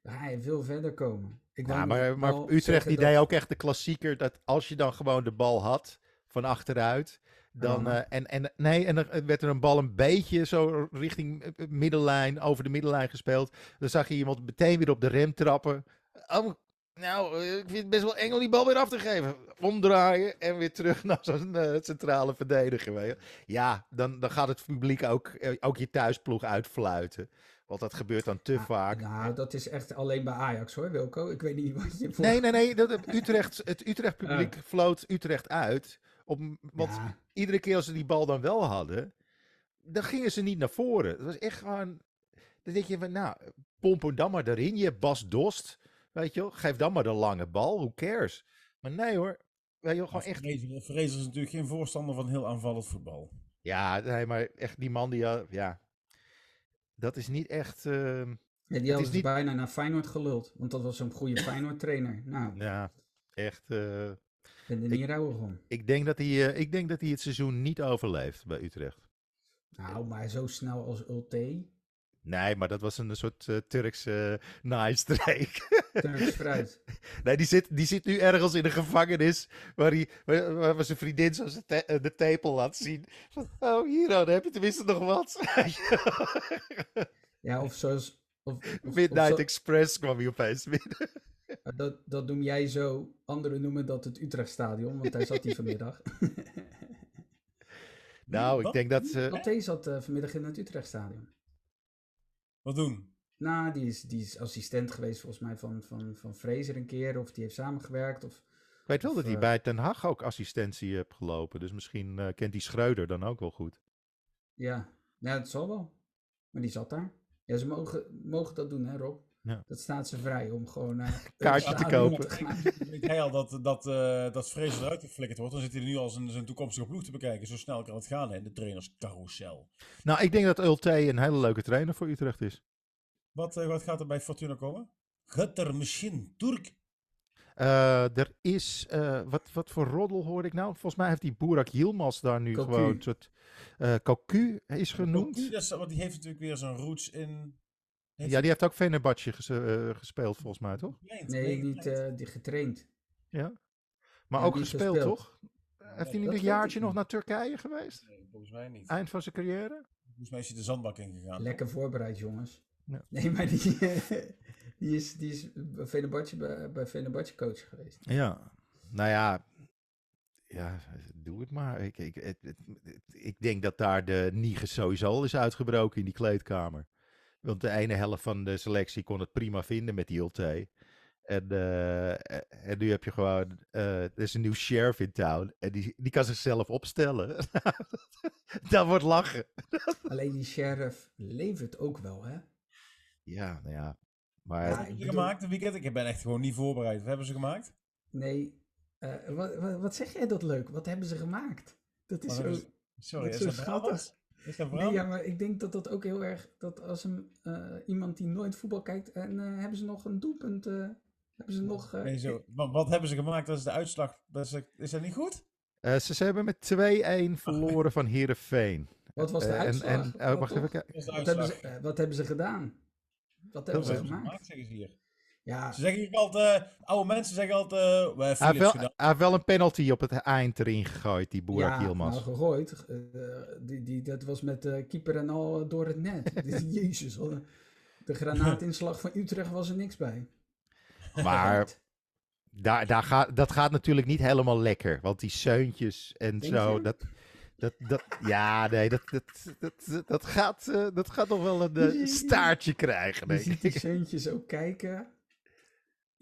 dan ga je veel verder komen. Ik Ja, maar, Utrecht die dat- deed ook echt de klassieker dat als je dan gewoon de bal had van achteruit. Dan, eh, en, en, nee, en dan werd er een bal een beetje zo richting eh, middenlijn, over de middenlijn gespeeld. Dan zag je iemand meteen weer op de rem trappen. Oh, nou, eh, ik vind het best wel eng om die bal weer af te geven. Omdraaien en weer terug naar zo'n eh, centrale verdediger. Ja, dan, dan gaat het publiek ook, eh, ook je thuisploeg uitfluiten. Want dat gebeurt dan te Ja, vaak. Nou, dat is echt alleen bij Ajax hoor, Wilco. Ik weet niet wat je voor... Nee, nee, nee. Dat, het Utrecht, het Utrecht publiek floot Utrecht uit. Op, want Ja, iedere keer als ze die bal dan wel hadden, dan gingen ze niet naar voren. Het was echt gewoon. Dan denk je van, nou, pomp dan maar erin. Je Bas Dost. Weet je wel, geef dan maar de lange bal. Who cares? Maar nee hoor. Weet je wel, gewoon echt. Is natuurlijk geen voorstander van heel aanvallend voetbal. Ja, nee, maar echt die man die. eh, Ja. Dat is niet echt. ehm, ja, die is hadden ze niet- bijna naar Feyenoord geluld. Want dat was zo'n goede Feyenoord-trainer. Nou, ja, echt. eh, ik ben er niet rouwig om. ik, denk dat hij, eh, ik denk dat hij het seizoen niet overleeft bij Utrecht. Nou, maar zo snel als Ulte, Nee, maar dat was een soort eh, Turkse naaistreek. Turks fruit. nee, die zit, die zit nu ergens in een gevangenis waar, hij, waar, waar zijn vriendin zo zijn te- eh, de tepel laat zien. Van, oh, hier dan heb je tenminste nog wat. Ja, of zoals... Of, of- of Midnight zo- Express kwam hij opeens binnen. dat, dat noem jij zo. Anderen noemen dat het Utrechtstadion, want daar zat hij vanmiddag. Nou, ik denk dat ze... Ulte zat vanmiddag in het Utrechtstadion. Wat doen? Nou, die is, die is assistent geweest volgens mij van, van, van Fraser een keer. Of die heeft samengewerkt. Of, Ik weet wel of, dat hij eh, bij Den Haag ook assistentie heeft gelopen. Dus misschien eh, kent die Schreuder dan ook wel goed. ja. ja, dat zal wel. Maar die zat daar. Ja, ze mogen, mogen dat doen, hè Rob? Ja. Dat staat ze vrij om gewoon naar het Kaartje te kopen. gaan. Weet al dat, dat, eh dat eruit geflikkerd wordt? Dan zit hij er nu al zijn, zijn toekomstige ploeg te bekijken. Zo snel kan het gaan hè, in de trainerscarousel. Nou, ik denk dat Ulte een hele leuke trainer voor Utrecht is. Wat, eh, wat gaat er bij Fortuna komen? Gaat er misschien Turk? Eh, er is, eh, wat, wat voor roddel hoorde ik nou? Volgens mij heeft die Boerak Yilmaz daar nu Cocu. gewoon een soort... eh Cocu is genoemd. Dat is- want die heeft natuurlijk weer zijn roots in... heeft Ja, die heeft ook Fenerbahce ges- eh, gespeeld volgens mij, toch? Nee, niet eh, die getraind. Ja. Maar Ja, ook gespeeld, gespeeld. toch? Heeft hij niet een jaartje ik nog niet. naar Turkije geweest? Nee, volgens mij niet. Eind van zijn carrière? Volgens mij is hij de zandbak ingegaan. Lekker voorbereid, jongens. Ja. Nee, maar die, die is, die is bij Fenerbahce, bij, bij Fenerbahce coach geweest. Ja. Nou ja, ja, doe het maar. Ik, ik, het- ik denk dat daar de Niger sowieso al is uitgebroken in die kleedkamer. Want de ene helft van de selectie kon het prima vinden met die Ulte. En, eh, en nu heb je gewoon, eh, er is een nieuw sheriff in town. En die, die kan zichzelf opstellen. dat wordt lachen. Alleen die sheriff levert ook wel, hè? Ja, nou ja. Maar Ja, ik bedoel- gemaakt een weekend? Ik ben echt gewoon niet voorbereid. Wat hebben ze gemaakt? Nee, eh, wat, wat, wat zeg jij dat leuk? Wat hebben ze gemaakt? Dat is zo... Sorry, Dat is is dat zo schattig. Is dat Nee, ja, maar ik denk dat dat ook heel erg, dat als een, eh, iemand die nooit voetbal kijkt, en eh, hebben ze nog een doelpunt, eh, hebben ze nog... eh, Nee, zo. Wat, wat hebben ze gemaakt? Dat is de uitslag. Dat is, is dat niet goed? Eh, ze, ze hebben met 2-1 verloren van Heerenveen. Wat was de Eh, en, uitslag? en, oh, Wat wacht even Wat hebben, uitslag. ze, wat hebben ze gedaan? Wat hebben Wat ze hebben ze gemaakt? gemaakt, zeggen ze hier. Ja, Ze zeggen hier altijd, oude mensen zeggen altijd, eh, wij hebben Hij heeft, wel, gedaan. hij heeft wel een penalty op het eind erin gegooid, die Boerak ja Yilmaz. nou gegooid. Eh, die, die, dat was met de keeper en al door het net. Jezus, wat een- de granaatinslag van Utrecht was er niks bij. Maar daar, daar gaat, dat gaat natuurlijk niet helemaal lekker. Want die seuntjes en Denk zo, je? dat, dat, dat... Ja, nee, dat, dat, dat, dat, gaat, eh, dat gaat nog wel een eh, staartje krijgen, Je denk ziet die ik. zeuntjes ook kijken.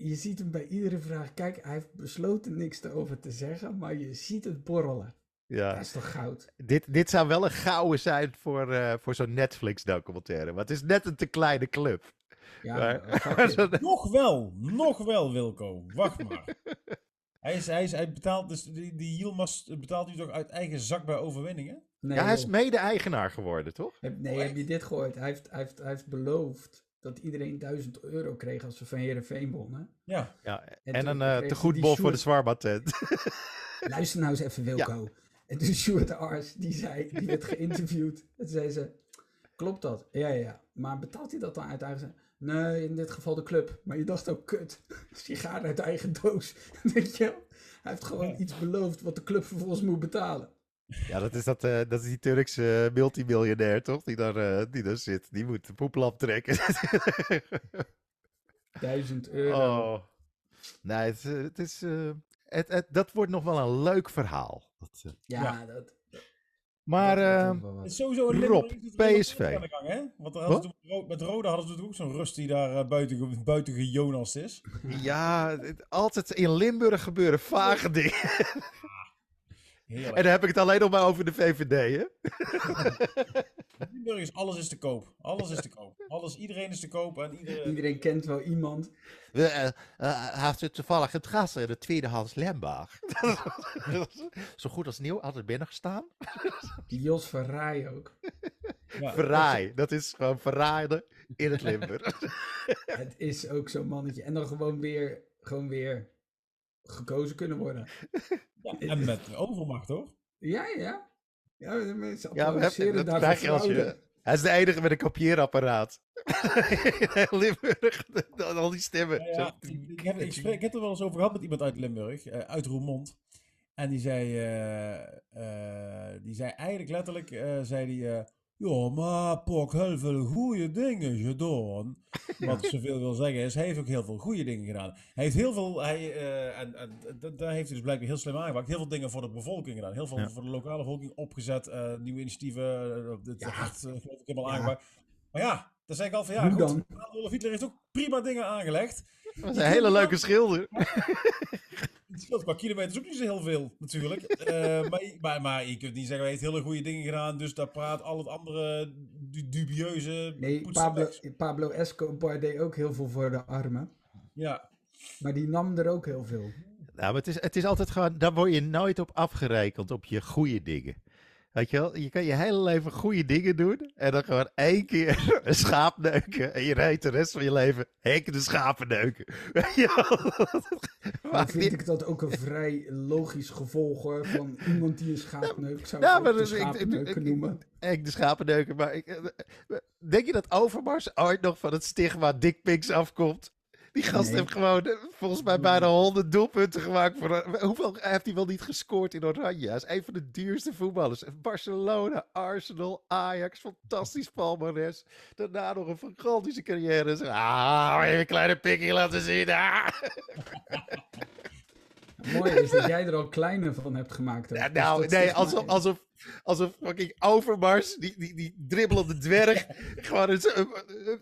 Je ziet hem bij iedere vraag kijken. Hij heeft besloten niks erover te zeggen, maar je ziet het borrelen. Dat Ja. is toch goud? Dit, dit zou wel een gouden zijn voor, eh, voor zo'n Netflix-documentaire. Maar het is net een te kleine club. Ja, Maar-. Nog wel, nog wel, Wilco. Wacht maar. hij, is, hij, is, hij betaalt, dus die, die Yilmaz betaalt u toch uit eigen zak bij overwinningen? Nee, ja, hij is mede-eigenaar geworden, toch? Heb- nee, heb je dit gehoord? Hij heeft, hij, heeft, hij heeft beloofd dat iedereen 1000 euro kreeg als ze van Herenveen wonnen. Ja. Ja, En en, toen een eh kreeg te hij goed die bol voor de Zwarma-tent. Luister nou eens even, Wilco. En toen Sjoerd de Ars, die zei, die werd geïnterviewd. En zei ze, klopt dat? Ja, ja, ja. Maar betaalt hij dat dan uit eigen... Nee, in dit geval de club. Maar je dacht ook, kut, sigaar uit eigen doos. Weet je wel? Hij heeft gewoon iets beloofd wat de club vervolgens moet betalen. Ja, dat is, dat, eh, dat is die Turkse eh, multimiljonair, toch? Die daar, eh, die daar zit. Die moet de poeplap trekken. 1000 euro. oh. Nee, het, is, het is... eh, het, het, dat wordt nog wel een leuk verhaal. Dat, Ja, Ja. dat... maar dat wel is sowieso een Rob, PSV. aan de gang, hè? Want daar hadden Wat? ze toen met, Ro- met Rode hadden ze toen ook zo'n rust die daar eh, buiten, buiten gejonast is. ja, het- altijd in Limburg gebeuren vage dingen. Heerlijk. En dan heb ik het alleen nog maar over de VVD, hè? Limburg is alles is te koop. Alles is te koop. Alles, iedereen is te koop en iedereen... Iedereen kent wel iemand. We, uh, heeft u toevallig het gas in de tweedehands Lembach? Zo goed als nieuw, altijd binnengestaan. Die Jos Verraai ook. Ja. Verraai, dat is gewoon verraaien in het Limburg. Het is ook zo'n mannetje. En dan gewoon weer, gewoon weer gekozen kunnen worden. Ja, en met overmacht, hoor. Ja, ja. Ja, de mensen Ja, maar applaudisseren dat daar krijg je als je... Hij is de enige met een kopieerapparaat. Limburg, al die stemmen. Ja, ja, Zo- ik, ik heb, ik, spreek, ik heb er wel eens over gehad met iemand uit Limburg, eh, uit Roermond. En die zei, eh, eh, die zei eigenlijk letterlijk, eh, zei die, eh, ja, maar Pok heel veel goede dingen gedaan. Wat zoveel wil zeggen is, hij heeft ook heel veel goede dingen gedaan. Hij heeft heel veel, hij, eh, en, en daar heeft hij dus blijkbaar heel slim aangepakt, heel veel dingen voor de bevolking gedaan. Heel veel Ja. voor de lokale bevolking opgezet, eh, nieuwe initiatieven, Ja. hart, eh, geloof ik, helemaal Ja. aangepakt. Maar ja, dan zeg ik al van ja, Hoe goed, dan? Adolf Hitler heeft ook prima dingen aangelegd. Dat is een hele leuke schilder. Het scheelt qua kilometers ook niet zo heel veel, natuurlijk. Eh, maar, maar, maar je kunt niet zeggen, hij heeft hele goede dingen gedaan, dus daar praat al het andere du- dubieuze Nee, Pablo. Pablo Escobar deed ook heel veel voor de armen. Ja, Maar die nam er ook heel veel. Nou, maar het is, het is altijd gewoon, daar word je nooit op afgerekend, op je goede dingen. Weet je wel, je kan je hele leven goede dingen doen en dan gewoon één keer een schaap neuken en je rijdt de rest van je leven hekken de schapen neuken. Weet je wel? Dan Maakt vind ik dat ook een vrij logisch gevolg hoor, van iemand die een schaapneuk zou Ja, maar de dus noemen. Hek de schapen neuken, maar ik, eh, denk je dat Overmars ooit nog van het stigma dickpics afkomt? Die gast Nee. heeft gewoon eh, volgens mij bijna 100 doelpunten gemaakt. Voor, hoeveel heeft hij wel niet gescoord in Oranje? Hij is een van de duurste voetballers. Barcelona, Arsenal, Ajax, fantastisch palmares. Daarna nog een gigantische carrière. Ah, even een kleine pikje laten zien. Ah. Mooi is dat jij er al kleiner van hebt gemaakt. Ja, Dus nou, nee, alsof, alsof, alsof fucking Overmars, die, die, die dribbelende dwerg, gewoon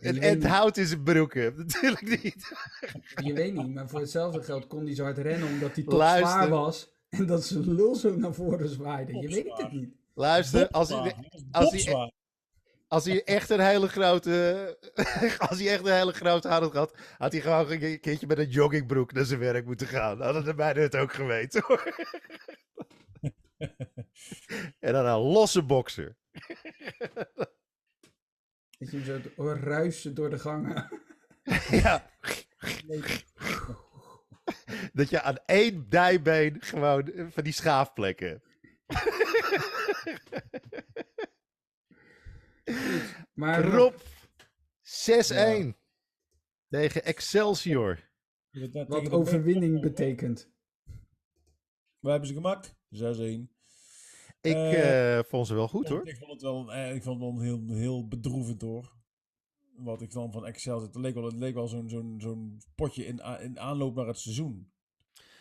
een, een, hout in zijn broek heeft. Natuurlijk niet. Je weet niet, maar voor hetzelfde geld kon hij zo hard rennen omdat hij toch Luister. zwaar was. En dat zijn lul zo naar voren zwaaide. Je weet het niet. Luister, als hij, als hij-. Als hij echt een hele grote, als hij echt een hele grote had gehad, had hij gewoon een keertje met een joggingbroek naar zijn werk moeten gaan. Hadden de meiden het ook geweten hoor. En dan een losse bokser. Dat je hem zo ruisen door de gangen. ja, Nee. dat je aan één dijbeen gewoon van die schaafplekken hebt. Maar Rob, 6-1 tegen Excelsior. wat overwinning betekent. We hebben ze gemaakt. 6-1. Ik Eh, eh, vond ze wel goed hoor. Ik vond het wel, eh, ik vond het wel heel, heel bedroevend hoor. Wat ik dan van Excel zit. Het leek wel, het leek wel zo'n zo'n zo'n potje in, in aanloop naar het seizoen.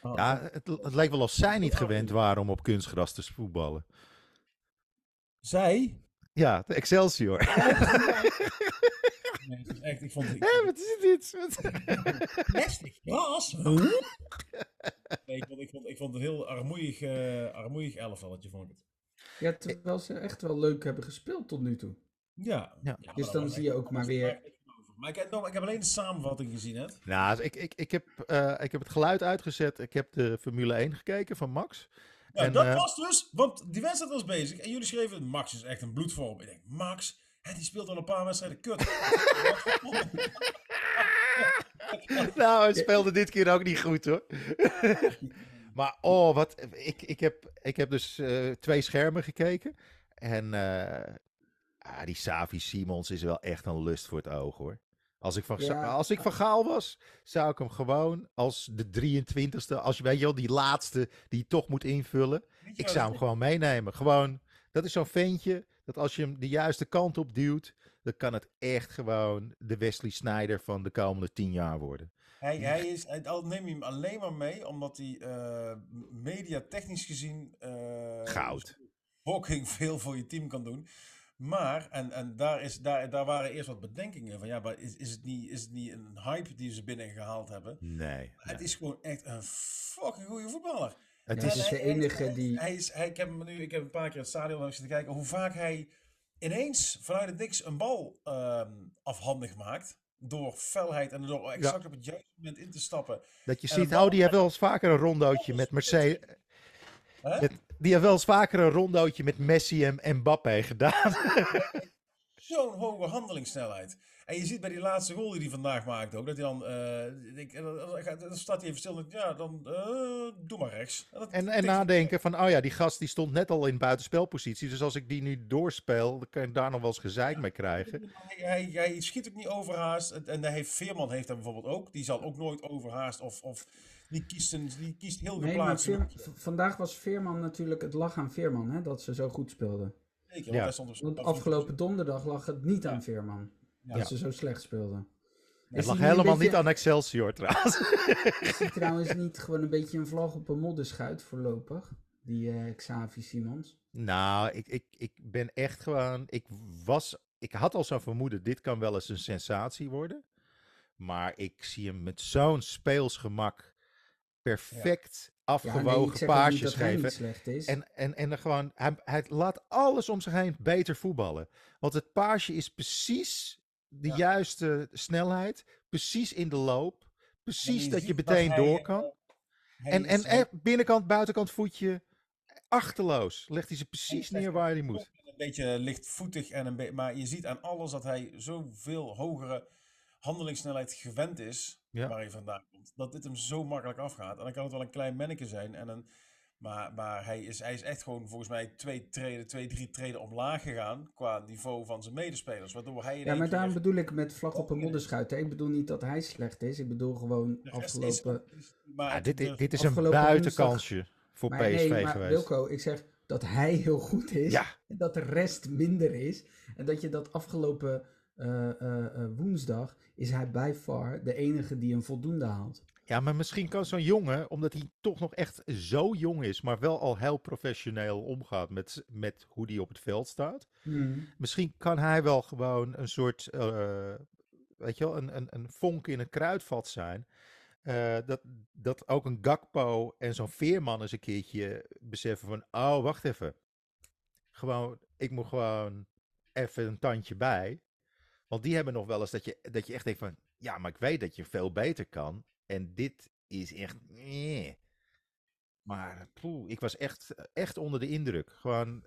Ah, Ja, het, het leek wel of zij niet gewend waren om op kunstgras te voetballen. Zij? Ja, de Excelsior. Nee, het is echt, ik vond het... Hé, wat is dit? Nee, ik, vond, ik, vond, ik vond het een heel armoeig, eh armoeig elfvalletje, vond ik het. Ja, terwijl ze echt wel leuk hebben gespeeld tot nu toe. Ja. Dus dan zie je ook maar weer-. Maar ik heb, nog- ik heb alleen de samenvatting gezien, hè? Nou, ik, ik, ik, heb, eh, ik heb het geluid uitgezet. Ik heb de Formule 1 gekeken van Max. Ja, En, dat eh, was dus, want die wedstrijd was bezig en jullie schreven, Max is echt een bloedvorm. Ik denk, Max, hè, die speelt al een paar wedstrijden kut. nou, hij speelde dit keer ook niet goed hoor. maar oh, wat. Ik, ik, heb, ik heb dus eh, twee schermen gekeken. En eh, ah, die Savi Simons is wel echt een lust voor het oog hoor. Als ik, van, Ja. als ik van Gaal was, zou ik hem gewoon als de 23ste, als je weet je wel, die laatste die je toch moet invullen. Ik zou hem gewoon meenemen. Gewoon, dat is zo'n ventje, dat als je hem de juiste kant op duwt, dan kan het echt gewoon de Wesley Snyder van de komende tien jaar worden. Hij, hij is, hij, al neem je hem alleen maar mee, omdat hij eh mediatechnisch gezien eh, Goud. fucking veel voor je team kan doen. Maar, en, en daar, is, daar, daar waren eerst wat bedenkingen van, ja, maar is, is, het niet, is het niet een hype die ze binnengehaald hebben? Nee. Het is gewoon echt een fucking goede voetballer. Het is, hij- de enige hij- die- Hij is, hij, ik, heb hem nu, ik heb een paar keer het stadion langs zitten kijken hoe vaak hij ineens vanuit het niks een bal ehm, afhandig maakt. Door felheid en door exact op het juiste moment in te stappen. dat je en ziet, die heeft wel eens vaker een rondootje met Mercedes. Met, die heeft wel eens vaker een rondootje met Messi en Mbappé gedaan. Zo'n hoge handelingssnelheid. En je ziet bij die laatste goal die hij vandaag maakt ook, dat hij dan, eh, ik, dan, dan- staat hij even stil ja, dan eh, doe maar rechts. dat En, en nadenken van, oh ja, die gast die stond net al in buitenspelpositie. Dus als ik die nu doorspeel, dan kan je daar nog wel eens gezeik mee krijgen. Hij, hij, hij schiet ook niet overhaast. En, en hij heeft, Veerman heeft dat bijvoorbeeld ook. Die zal ook nooit overhaast of, of die, kiest een, die kiest heel Nee, maar geplaatst. Veer- v- vandaag was Veerman natuurlijk het lag aan Veerman, hè, dat ze zo goed speelden. Zeker, Ja. want op Want op- afgelopen donderdag lag het niet aan Veerman. Ja. Dat ze zo slecht speelden. Het lag helemaal beetje- niet aan Excelsior trouwens. Is hij trouwens niet gewoon een beetje een vlag op een modderschuit voorlopig? Die eh, Xavi Simons. Nou, ik, ik, ik ben echt gewoon. Ik was. Ik had al zo'n vermoeden, dit kan wel eens een sensatie worden. Maar ik zie hem met zo'n speelsgemak perfect Ja, afgewogen nee, niet paasjes geven. En, en, en gewoon, hij, hij laat alles om zich heen beter voetballen. Want het paasje is precies de Ja. juiste snelheid. Precies in de loop. Precies je dat je meteen hij, door kan. En, en binnenkant, buitenkant voetje. Achterloos. Legt hij ze precies neer waar hij moet. Een beetje lichtvoetig, en een be- maar je ziet aan alles dat hij zoveel hogere handelingssnelheid gewend is. Ja. Waar hij vandaan komt. Dat dit hem zo makkelijk afgaat. En dan kan het wel een klein manneke zijn. En een, maar maar hij, is, hij is echt gewoon volgens mij twee treden, twee, drie treden omlaag gegaan. Qua niveau van zijn medespelers. Waardoor hij ja, maar daarom bedoel ik met vlag op een modderschuit. Ik bedoel niet dat hij slecht is. Ik bedoel gewoon is- afgelopen... is- maar Ja, dit, de- is- dit is een buitenkansje voor Maar PSV nee, maar geweest. Wilco, ik zeg dat hij heel goed is. Ja. En dat de rest minder is. En dat je dat afgelopen eh, eh, eh, woensdag is hij by far de enige die een voldoende haalt. Ja, maar misschien kan zo'n jongen, omdat hij toch nog echt zo jong is, maar wel al heel professioneel omgaat met, met hoe hij op het veld staat. Misschien kan hij wel gewoon een soort, weet je wel, een, een, een vonk in een kruidvat zijn. Dat, dat ook een Gakpo en zo'n Veerman eens een keertje beseffen van, oh, wacht even. Gewoon, ik moet gewoon even een tandje bij. Want die hebben nog wel eens dat je, dat je echt denkt van, ja, maar ik weet dat je veel beter kan. En dit is echt, nee. Maar poeh, ik was echt, echt onder de indruk. Gewoon,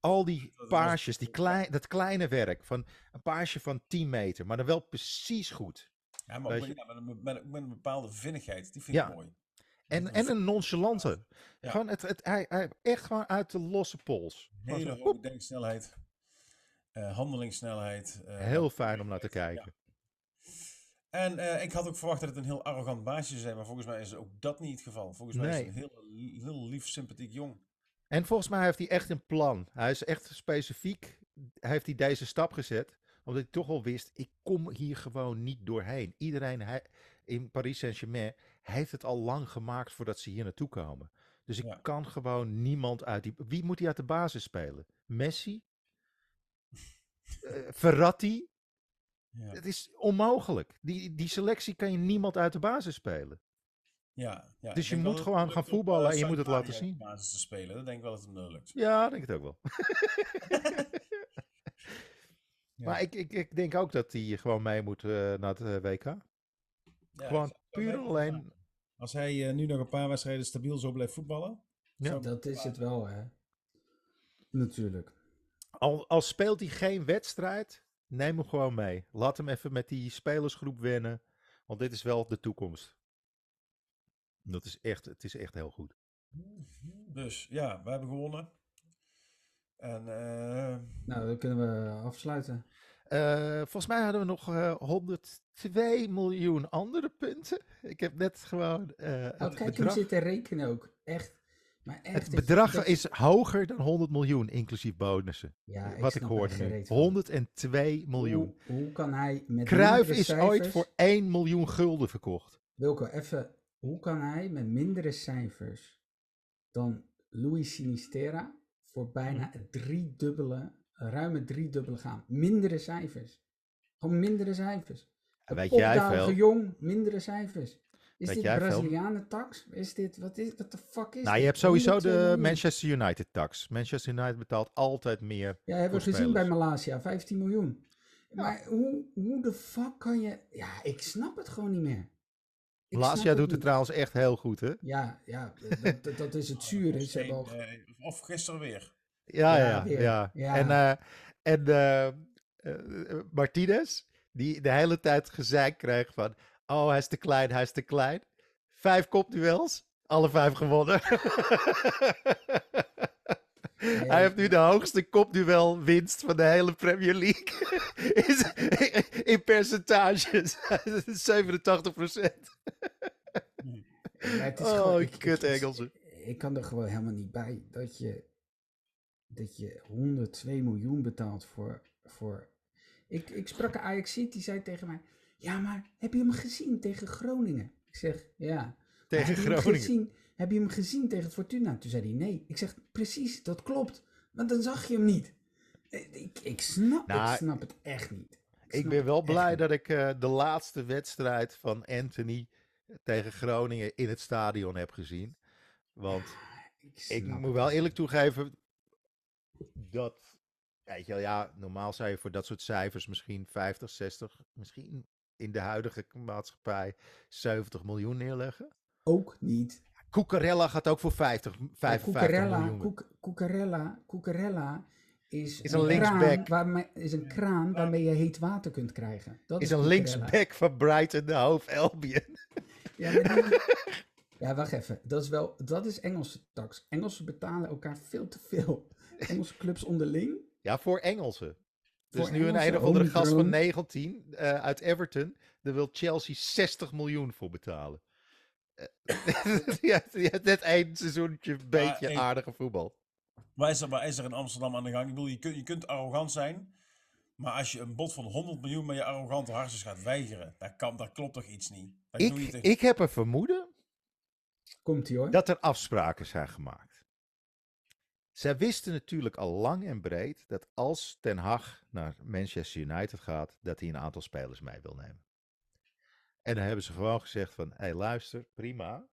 al die paarsjes, die klein, dat kleine werk van een paarsje van 10 meter, maar dan wel precies goed. Ja, maar met, een- met, een bepaalde vinnigheid. Die vind Ja. ik mooi. En, en een nonchalante. Ja. Gewoon het, het, hij, hij echt gewoon uit de losse pols. Hele hoge denksnelheid. Eh, handelingssnelheid. eh, Heel fijn om naar te kijken. En eh, ik had ook verwacht dat het een heel arrogant baasje zou zijn, maar volgens mij is ook dat niet het geval. Volgens mij is het een heel, heel lief, sympathiek jong. En volgens mij heeft hij echt een plan. Hij is echt specifiek, heeft hij deze stap gezet. Omdat hij toch al wist, ik kom hier gewoon niet doorheen. Iedereen hij, in Paris Saint-Germain heeft het al lang gemaakt voordat ze hier naartoe komen. Dus ik Ja. kan gewoon niemand uit die... Wie moet hij uit de basis spelen? Messi? Eh, Verratti? Ja, Het is onmogelijk. Die, die selectie kan je niemand uit de basis spelen. ja, ja. Dus je moet gewoon gaan voetballen en je moet het laten uit zien. de basis te spelen. Dat denk ik wel dat het hem lukt. Ja, ik denk het ook wel. Ja. Maar ik, ik, ik denk ook dat hij gewoon mee moet eh, naar het eh, WK. Ja, gewoon puur alleen-. Als hij nu nog een paar wedstrijden stabiel zo blijft voetballen. Ja. Dat is het wel, hè. Natuurlijk. Al, al speelt hij geen wedstrijd, neem hem gewoon mee. Laat hem even met die spelersgroep wennen. Want dit is wel de toekomst. Dat is echt, het is echt heel goed. Dus ja, we hebben gewonnen. En eh, Nou, dan kunnen we afsluiten. Eh, volgens mij hadden we nog eh 102 miljoen andere punten. Ik heb net gewoon. eh, Oh, het kijk, hem bedrag, zitten rekenen ook. Echt. Maar echt het bedrag dat is hoger dan 100 miljoen, inclusief bonussen. Ja, wat ik hoorde geen nu. reet van. 102 miljoen. Hoe, hoe kan hij met mindere is cijfers... ooit voor 1 miljoen gulden verkocht. Wilco, even. Hoe kan hij met mindere cijfers dan Louis Sinistera voor bijna Mhm. het driedubbele, ruime driedubbele gaan? Mindere cijfers. Gewoon mindere cijfers. Weet jij veel? jong, mindere cijfers. Is Weet dit jij? Brazilianen tax? Is dit, wat is, wat de fuck is Nou, je hebt sowieso 102 de miljoen. Manchester United tax. Manchester United betaalt altijd meer. Ja, hebben we gezien bij. Malaysia, 15 miljoen. Maar hoe, hoe de fuck kan je... Ja, ik snap het gewoon niet meer. Lazia doet het niet. trouwens echt heel goed, hè? Ja, ja dat, is het zure. Ze hebben al... eh, of gisteren weer. Ja, Ja, ja, ja. Ja. En, eh, en eh, eh, Martinez, die de hele tijd gezeik kreeg van... Oh, hij is te klein, hij is te klein. Vijf kopduels, alle vijf gewonnen. Hij heeft nu de hoogste kopduel winst van de hele Premier League. Is- in percentages. 87 procent. Maar het is Oh, gewoon- kut Engelsen. Ik kan er gewoon helemaal niet bij dat je, dat je 102 miljoen betaalt voor... voor ik, ik sprak een Ajaxiet, die zei tegen mij... Ja, maar heb je hem gezien tegen Groningen? Ik zeg, ja. "Maar Tegen heb Groningen. gezien- heb je hem gezien tegen Fortuna? Toen zei hij nee. Ik zeg, precies, dat klopt. Want dan zag je hem niet. Eh, Ik, ik, snap, Nou, ik snap het echt niet. Ik ben wel blij dat ik eh, de laatste wedstrijd van Anthony tegen Groningen in het stadion heb gezien. Want ik snap moet wel eerlijk toegeven dat, weet je wel, ja, normaal zou je voor dat soort cijfers misschien 50, 60, misschien in de huidige maatschappij 70 miljoen neerleggen. Ook niet. Cucurella gaat ook voor 50, 55 Cucurella, miljoen. Cuc- Cucurella, Cucurella is, Is een linksback. waarmee, is een kraan waarmee je heet water kunt krijgen. Dat is is een linksback van Brighton, de hoofd Albion. Ja, die- ja, wacht even. Dat is wel, dat is Engelse tax. Engelsen betalen elkaar veel te veel. Engelse clubs onderling. Ja, voor Engelsen. Dus Voor nu een een of andere gast van homegrown. 19 eh, uit Everton. Daar wil Chelsea 60 miljoen voor betalen. Eh, ja, heeft net één seizoentje een beetje aardige voetbal. Waar is, er, waar is er in Amsterdam aan de gang? Ik bedoel, je kunt, je kunt arrogant zijn. Maar als je een bod van 100 miljoen met je arrogante hartjes gaat weigeren, dan, kan, klopt toch iets niet? Dat doe je Ik, ik heb een vermoeden Komt ie hoor. dat er afspraken zijn gemaakt. Zij wisten natuurlijk al lang en breed dat als Ten Hag naar Manchester United gaat, dat hij een aantal spelers mee wil nemen. En dan hebben ze gewoon gezegd van, hé hey, luister, prima,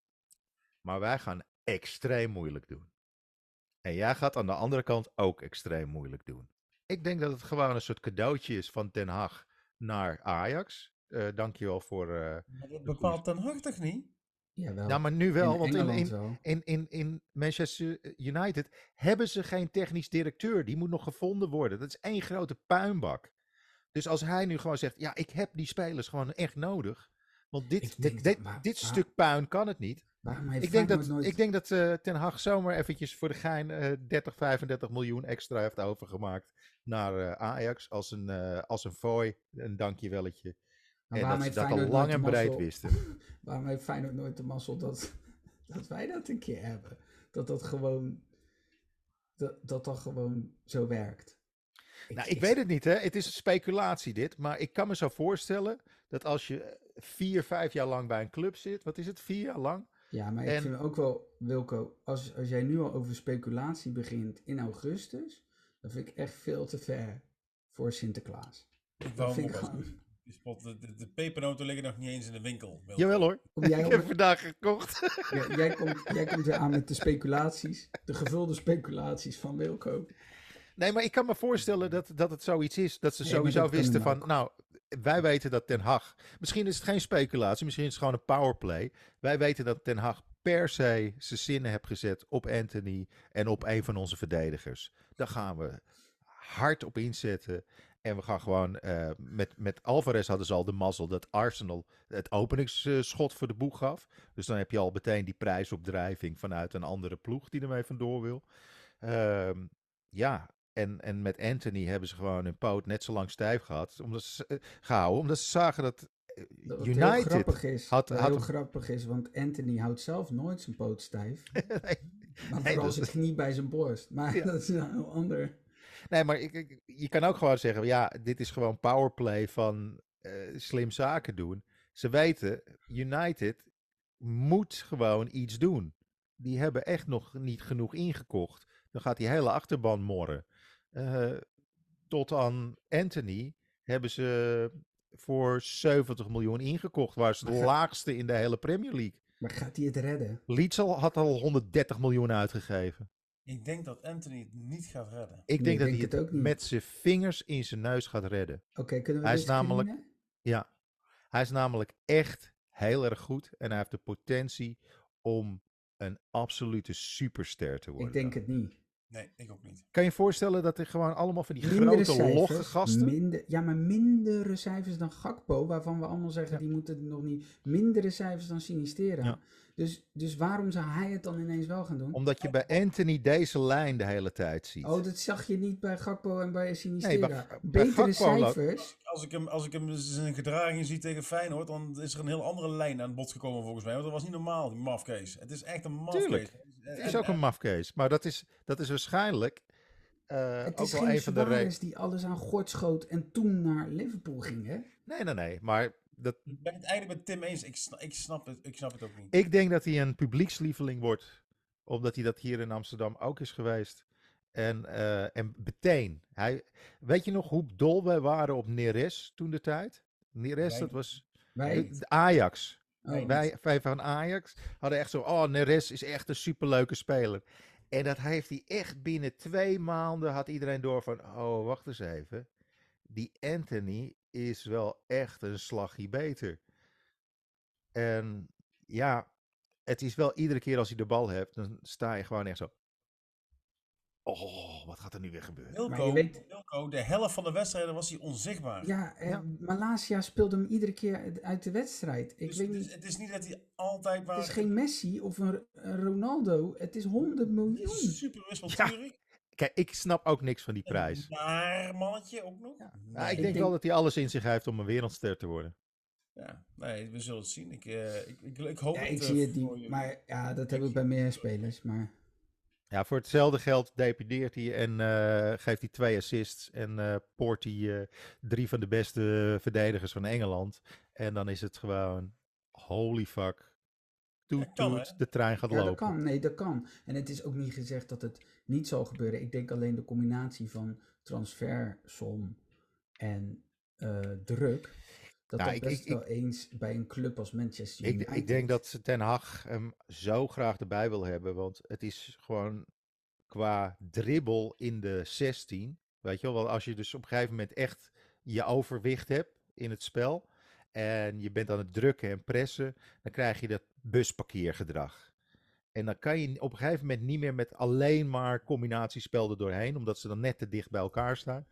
maar wij gaan extreem moeilijk doen. En jij gaat aan de andere kant ook extreem moeilijk doen. Ik denk dat het gewoon een soort cadeautje is van Ten Hag naar Ajax. Eh dankjewel voor... Maar dat bepaalt ten Hag toch niet? Jawel. Nou, maar nu wel, in want in, in, in, in, in Manchester United hebben ze geen technisch directeur. Die moet nog gevonden worden. Dat is één grote puinbak. Dus als hij nu gewoon zegt, ja, ik heb die spelers gewoon echt nodig. Want dit, denk dit, dit, maar- dit maar- stuk puin kan het niet. Ik denk dat, nooit... ik denk dat eh, Ten Hag zomaar eventjes voor de gein eh 30, 35 miljoen extra heeft overgemaakt naar eh, Ajax. Als een, eh als een fooi, een dankjewelletje. En waarom dat ze heeft dat al lang nooit en de breed mazzel- wisten. Waarom heeft Feyenoord nooit de mazzel dat, dat wij dat een keer hebben? Dat dat gewoon... Dat dat, dat gewoon zo werkt. Nou, ik weet het niet, hè. Het is een speculatie dit. Maar ik kan me zo voorstellen dat als je vier, vijf jaar lang bij een club zit. Wat is het, vier jaar lang? Ja, maar ik vind ook wel, Wilco, als, als jij nu al over speculatie begint in augustus, dan vind ik echt veel te ver voor Sinterklaas. Ik Dat wou vind ik gewoon... De, de, de pepernoten liggen nog niet eens in de winkel. Wilco. Jawel hoor. Kom jij, Ik heb vandaag gekocht. Ja, jij, komt, jij komt weer aan met de speculaties, de gevulde speculaties van Wilco. Nee, maar ik kan me voorstellen dat, dat het zoiets is. Dat ze Nee, sowieso dat wisten van, nou, wij weten dat Ten Hag... Misschien is het geen speculatie, misschien is het gewoon een powerplay. Wij weten dat Ten Hag per se zijn zinnen heeft gezet op Anthony en op een van onze verdedigers. Daar gaan we hard op inzetten. En we gaan gewoon, eh, met, met Alvarez hadden ze al de mazzel dat Arsenal het openingsschot voor de boeg gaf. Dus dan heb je al meteen die prijsopdrijving vanuit een andere ploeg die ermee vandoor wil. Ehm, ja, en, en met Anthony hebben ze gewoon hun poot net zo lang stijf gehad, omdat ze, eh, gehouden. Omdat ze zagen dat eh, Dat het heel United... grappig is. had- heel hem- grappig is, want Anthony houdt zelf nooit zijn poot stijf. nee, Maar Nee, vooral dat zijn is- knie bij zijn borst. Maar Ja. dat is een heel ander. Nee, maar ik, ik- je kan ook gewoon zeggen, ja, dit is gewoon powerplay van eh, slim zaken doen. Ze weten, United moet gewoon iets doen. Die hebben echt nog niet genoeg ingekocht. Dan gaat die hele achterban morren. Eh, tot aan Anthony hebben ze voor 70 miljoen ingekocht. Waar ze de ga- laagste in de hele Premier League. Maar gaat hij het redden? Leeds had al 130 miljoen uitgegeven. Ik denk dat Anthony het niet gaat redden. Ik Nee, denk dat ik hij denk het het ook niet. met zijn vingers in zijn neus gaat redden. Oké, kunnen we Hij is namelijk-? Ja, hij is namelijk echt heel erg goed. En hij heeft de potentie om een absolute superster te worden. Ik denk het niet. Nee, ik ook niet. Kan je je voorstellen dat er gewoon allemaal van die Mindere grote logge gasten... Minder, ja, maar mindere cijfers dan Gakpo, waarvan we allemaal zeggen Ja. die moeten nog niet. Mindere cijfers dan Sinistera. Ja. Dus, dus waarom zou hij het dan ineens wel gaan doen? Omdat je bij Anthony deze lijn de hele tijd ziet. Oh, dat zag je niet bij Gakpo en bij Nee, Sinistera. bij- bij Betere cijfers. Als ik hem, als ik hem zijn gedraging zie tegen Feyenoord, dan is er een heel andere lijn aan het bod gekomen volgens mij. Want dat was niet normaal, die mafkees. Het is echt een mafkees. Tuurlijk. Het is ook een mafkees. Maar dat is, dat is waarschijnlijk eh, Het ook is wel geen een van de die alles aan gort schoot en toen naar Liverpool ging, hè? Nee, nee, nee. Maar dat, Ik ben het eigenlijk met Tim eens. Ik snap, ik snap, het, ik snap het ook niet. ik denk dat hij een publiekslieveling wordt. Omdat hij dat hier in Amsterdam ook is geweest. En, eh, en meteen. Hij, weet je nog hoe dol wij waren op Neres toen de tijd? Neres, Wij- dat was Wij. Ajax. Oh, Wij, wij van Ajax hadden echt zo, oh, Neres is echt een superleuke speler. En dat heeft hij echt binnen twee maanden had iedereen door van, oh, wacht eens even. Die Anthony is wel echt een slagje beter. En ja, het is wel iedere keer als hij de bal hebt, dan sta je gewoon echt zo. Oh, wat gaat er nu weer gebeuren? Maar Wilco, je weet- de helft van de wedstrijden was hij onzichtbaar. Ja, en Ja. Malasia speelde hem iedere keer uit- de wedstrijd. Ik Dus weet het, niet, is, het is niet dat hij altijd maar... het is geen Messi of een, een Ronaldo. Het is 100 miljoen. super wispelturig. Kijk, ik snap ook niks van die prijs. naar mannetje ook nog. Ja, Nee. ik ik denk denk- wel dat hij alles in zich heeft om een wereldster te worden. Ja, nee, we zullen het zien. Ik, eh, ik, ik, ik hoop Ja, het, ik eh, zie het niet. Maar ja, dat heb ik bij meer spelers. Maar Ja, voor hetzelfde geld depideert hij en eh, geeft hij twee assists. En eh poort hij drie van de beste verdedigers van Engeland. En dan is het gewoon, holy fuck. Toet, kan, de trein gaat ja, dat lopen. kan. Nee, dat kan. En het is ook niet gezegd dat het niet zal gebeuren. Ik denk alleen de combinatie van transfersom en eh, druk. Dat Nou, dat ik- best ik- wel eens bij een club als Manchester Ik, United. ik denk dat Ten Hag hem zo graag erbij wil hebben. Want het is gewoon qua dribbel in de 16. Weet je wel, want als je dus op een gegeven moment echt je overwicht hebt in het spel. en je bent aan het drukken en pressen, dan krijg je dat busparkeergedrag. En dan kan je op een gegeven moment niet meer met alleen maar combinatiespel er doorheen, omdat ze dan net te dicht bij elkaar staan.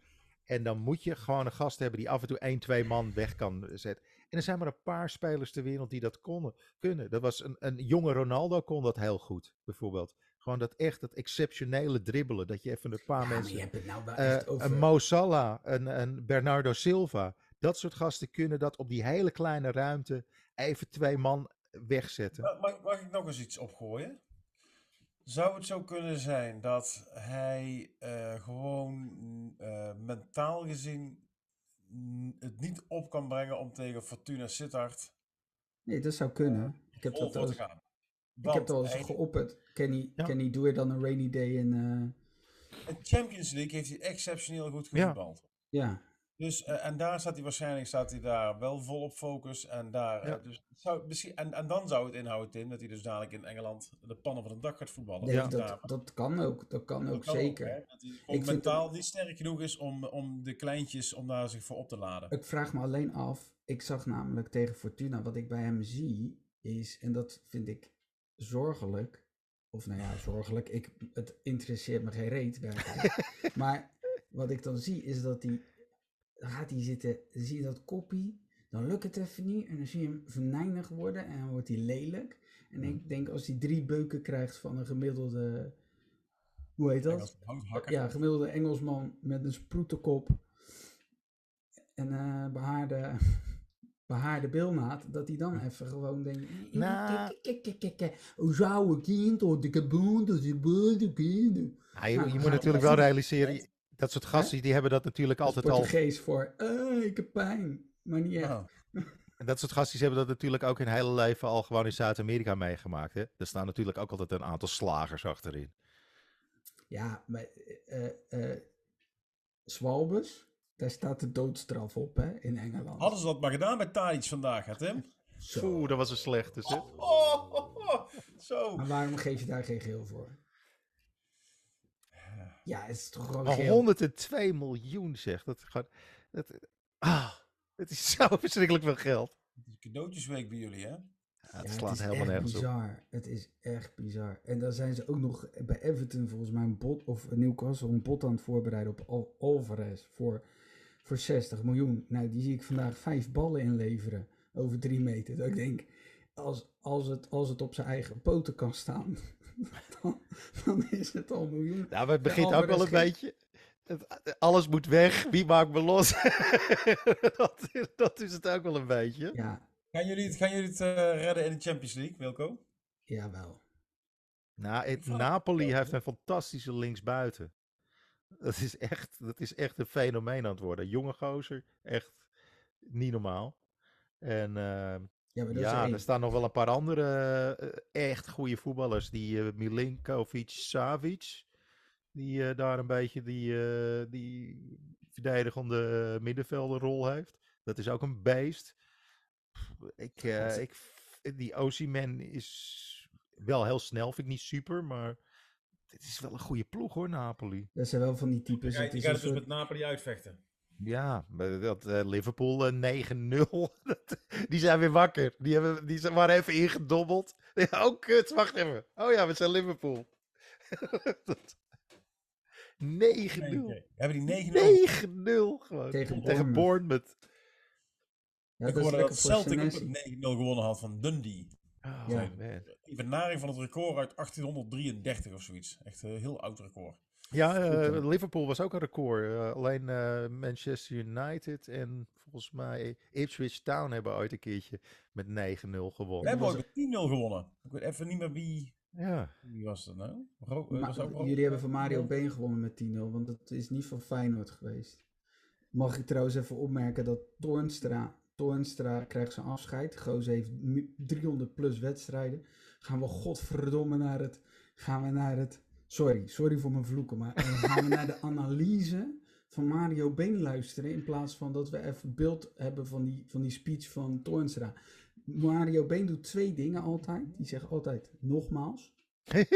En dan moet je gewoon een gast hebben die af en toe één, twee man weg kan zetten. En er zijn maar een paar spelers ter wereld die dat konden, kunnen. Dat was een, een jonge Ronaldo kon dat heel goed, bijvoorbeeld. Gewoon dat echt, dat exceptionele dribbelen. Dat je even een paar Ja, mensen... je hebt het nou wel eh, over... Een Mo Salah, een, een Bernardo Silva. Dat soort gasten kunnen dat op die hele kleine ruimte even twee man wegzetten. Ma- Mag, mag ik nog eens iets opgooien? Zou het zo kunnen zijn dat hij eh, gewoon mm, eh, mentaal gezien mm, het niet op kan brengen om tegen Fortuna Sittard Nee, dat zou kunnen. Ik heb dat ik heb dat al eens hij- geopperd. Kenny, Ja. Kenny, doe je dan een rainy day in... eh, in Champions League heeft hij exceptioneel goed Ja. gevoetbald. ja, Dus, eh, en daar staat hij waarschijnlijk staat hij daar wel vol op focus. En, daar, eh, Ja. dus het zou, misschien, en, en dan zou het inhouden, Tim, dat hij dus dadelijk in Engeland de pannen van het dak gaat voetballen. nee, Of dat, daar- dat kan ook. Dat kan dat ook kan zeker. dat hij Ik mentaal niet sterk genoeg is om, om de kleintjes om daar zich voor op te laden. Ik vraag me alleen af, ik zag namelijk tegen Fortuna, wat ik bij hem zie, is, en dat vind ik zorgelijk, of nou ja, zorgelijk, ik, het interesseert me geen reet, werkelijk. maar wat ik dan zie, is dat hij, dan gaat hij zitten, dan zie je dat koppie, dan lukt het even niet, en dan zie je hem venijnig worden, en dan wordt hij lelijk. En ik denk, als hij drie beuken krijgt van een gemiddelde, hoe heet dat? Ja, gemiddelde Engelsman met een sproetenkop en eh behaarde, behaarde bilnaad, dat hij dan even gewoon denkt... Nou. Hoe zou een kind, of kind. Ja, je, Nou, moet natuurlijk wel realiseren, dat soort gasten die hebben dat natuurlijk altijd al. Portugees voor, eh, ik heb pijn. Maar niet echt. Oh. En dat soort gasten hebben dat natuurlijk ook hun hele leven al gewoon in Zuid-Amerika meegemaakt. Hè? Er staan natuurlijk ook altijd een aantal slagers achterin. Ja, maar eh eh Swalbes, daar staat de doodstraf op, hè, in Engeland. Hadden ze dat maar gedaan met Tadic vandaag, hè Tim? Zo. Oeh, dat was een slechte. Oh, oh, oh, oh. Zo. Maar waarom geef je daar geen geel voor? Ja, het is toch gewoon Maar geel. 102 miljoen zeg. Dat, gaat, dat, ah, het is zo verschrikkelijk veel geld. Het is cadeautjesweek bij jullie, hè? Ja, het Ja, slaat is helemaal echt nergens op. bizar. Het is echt bizar. En dan zijn ze ook nog bij Everton volgens mij een bot, of Newcastle een bot aan het voorbereiden op Al- Alvarez voor, voor 60 miljoen. Nou, die zie ik vandaag vijf ballen inleveren over drie meter. Dat ik denk, als, als, het, als het op zijn eigen poten kan staan, dan, dan is het al miljoen. Nou, maar het begint ook wel een beetje. het- alles moet weg. Wie maakt me los? dat, is, dat is het ook wel een beetje. Ja, Gaan jullie het, gaan jullie het eh, redden in de Champions League, Wilco? jawel. Nou, het, Napoli heeft een fantastische linksbuiten. Dat is, echt, dat is echt een fenomeen aan het worden. Jonge gozer, echt niet normaal. En eh, Ja, maar dat ja, is er staan nog wel een paar andere eh, echt goede voetballers. Die eh, Milinkovic Savic, die eh, daar een beetje die, die verdedigende middenvelderrol heeft. Dat is ook een beest. Ik, eh, God. ik, die Osimhen is wel heel snel, vind ik niet super, maar het is wel een goede ploeg hoor, Napoli. Dat zijn wel van die types. Ga je, het is gaat het dus soort- met Napoli uitvechten. Ja, maar dat eh, Liverpool eh, 9-0. dat- die zijn weer wakker. Die, hebben, die zijn, waren even ingedobbeld. Oh, kut, wacht even. Oh ja, we zijn Liverpool. Dat- 9-0. Oké. Hebben die 9-0? 9-0 gewoon. Tegen Tegen Bournemouth. Ja, ik dat is hoorde lekker dat Celtic ook Senesi. met 9-0 gewonnen had van Dundee. Oh, Ja. man. Evenaring van het record uit 1833 of zoiets. Echt een heel oud record. Ja, eh? Liverpool was ook een record. Eh, alleen eh, Manchester United en volgens mij Ipswich Town hebben ooit een keertje met 9-0 We gewonnen. hebben was ook met 10-0 gewonnen. Ik weet even niet meer wie, Ja, wie was dat nou. Ro- ook jullie hebben van Mario Been gewonnen met 10-0, want het is niet van Feyenoord geweest. Mag ik trouwens even opmerken dat Toornstra, Toornstra krijgt zijn afscheid. Goos heeft nu 300 plus wedstrijden. Gaan we godverdomme naar het, gaan we naar het, sorry, sorry voor mijn vloeken, maar eh, gaan we naar de analyse van Mario Been luisteren in plaats van dat we even beeld hebben van die, van die speech van Toornstra. Mario Been doet twee dingen altijd. Die zegt altijd nogmaals.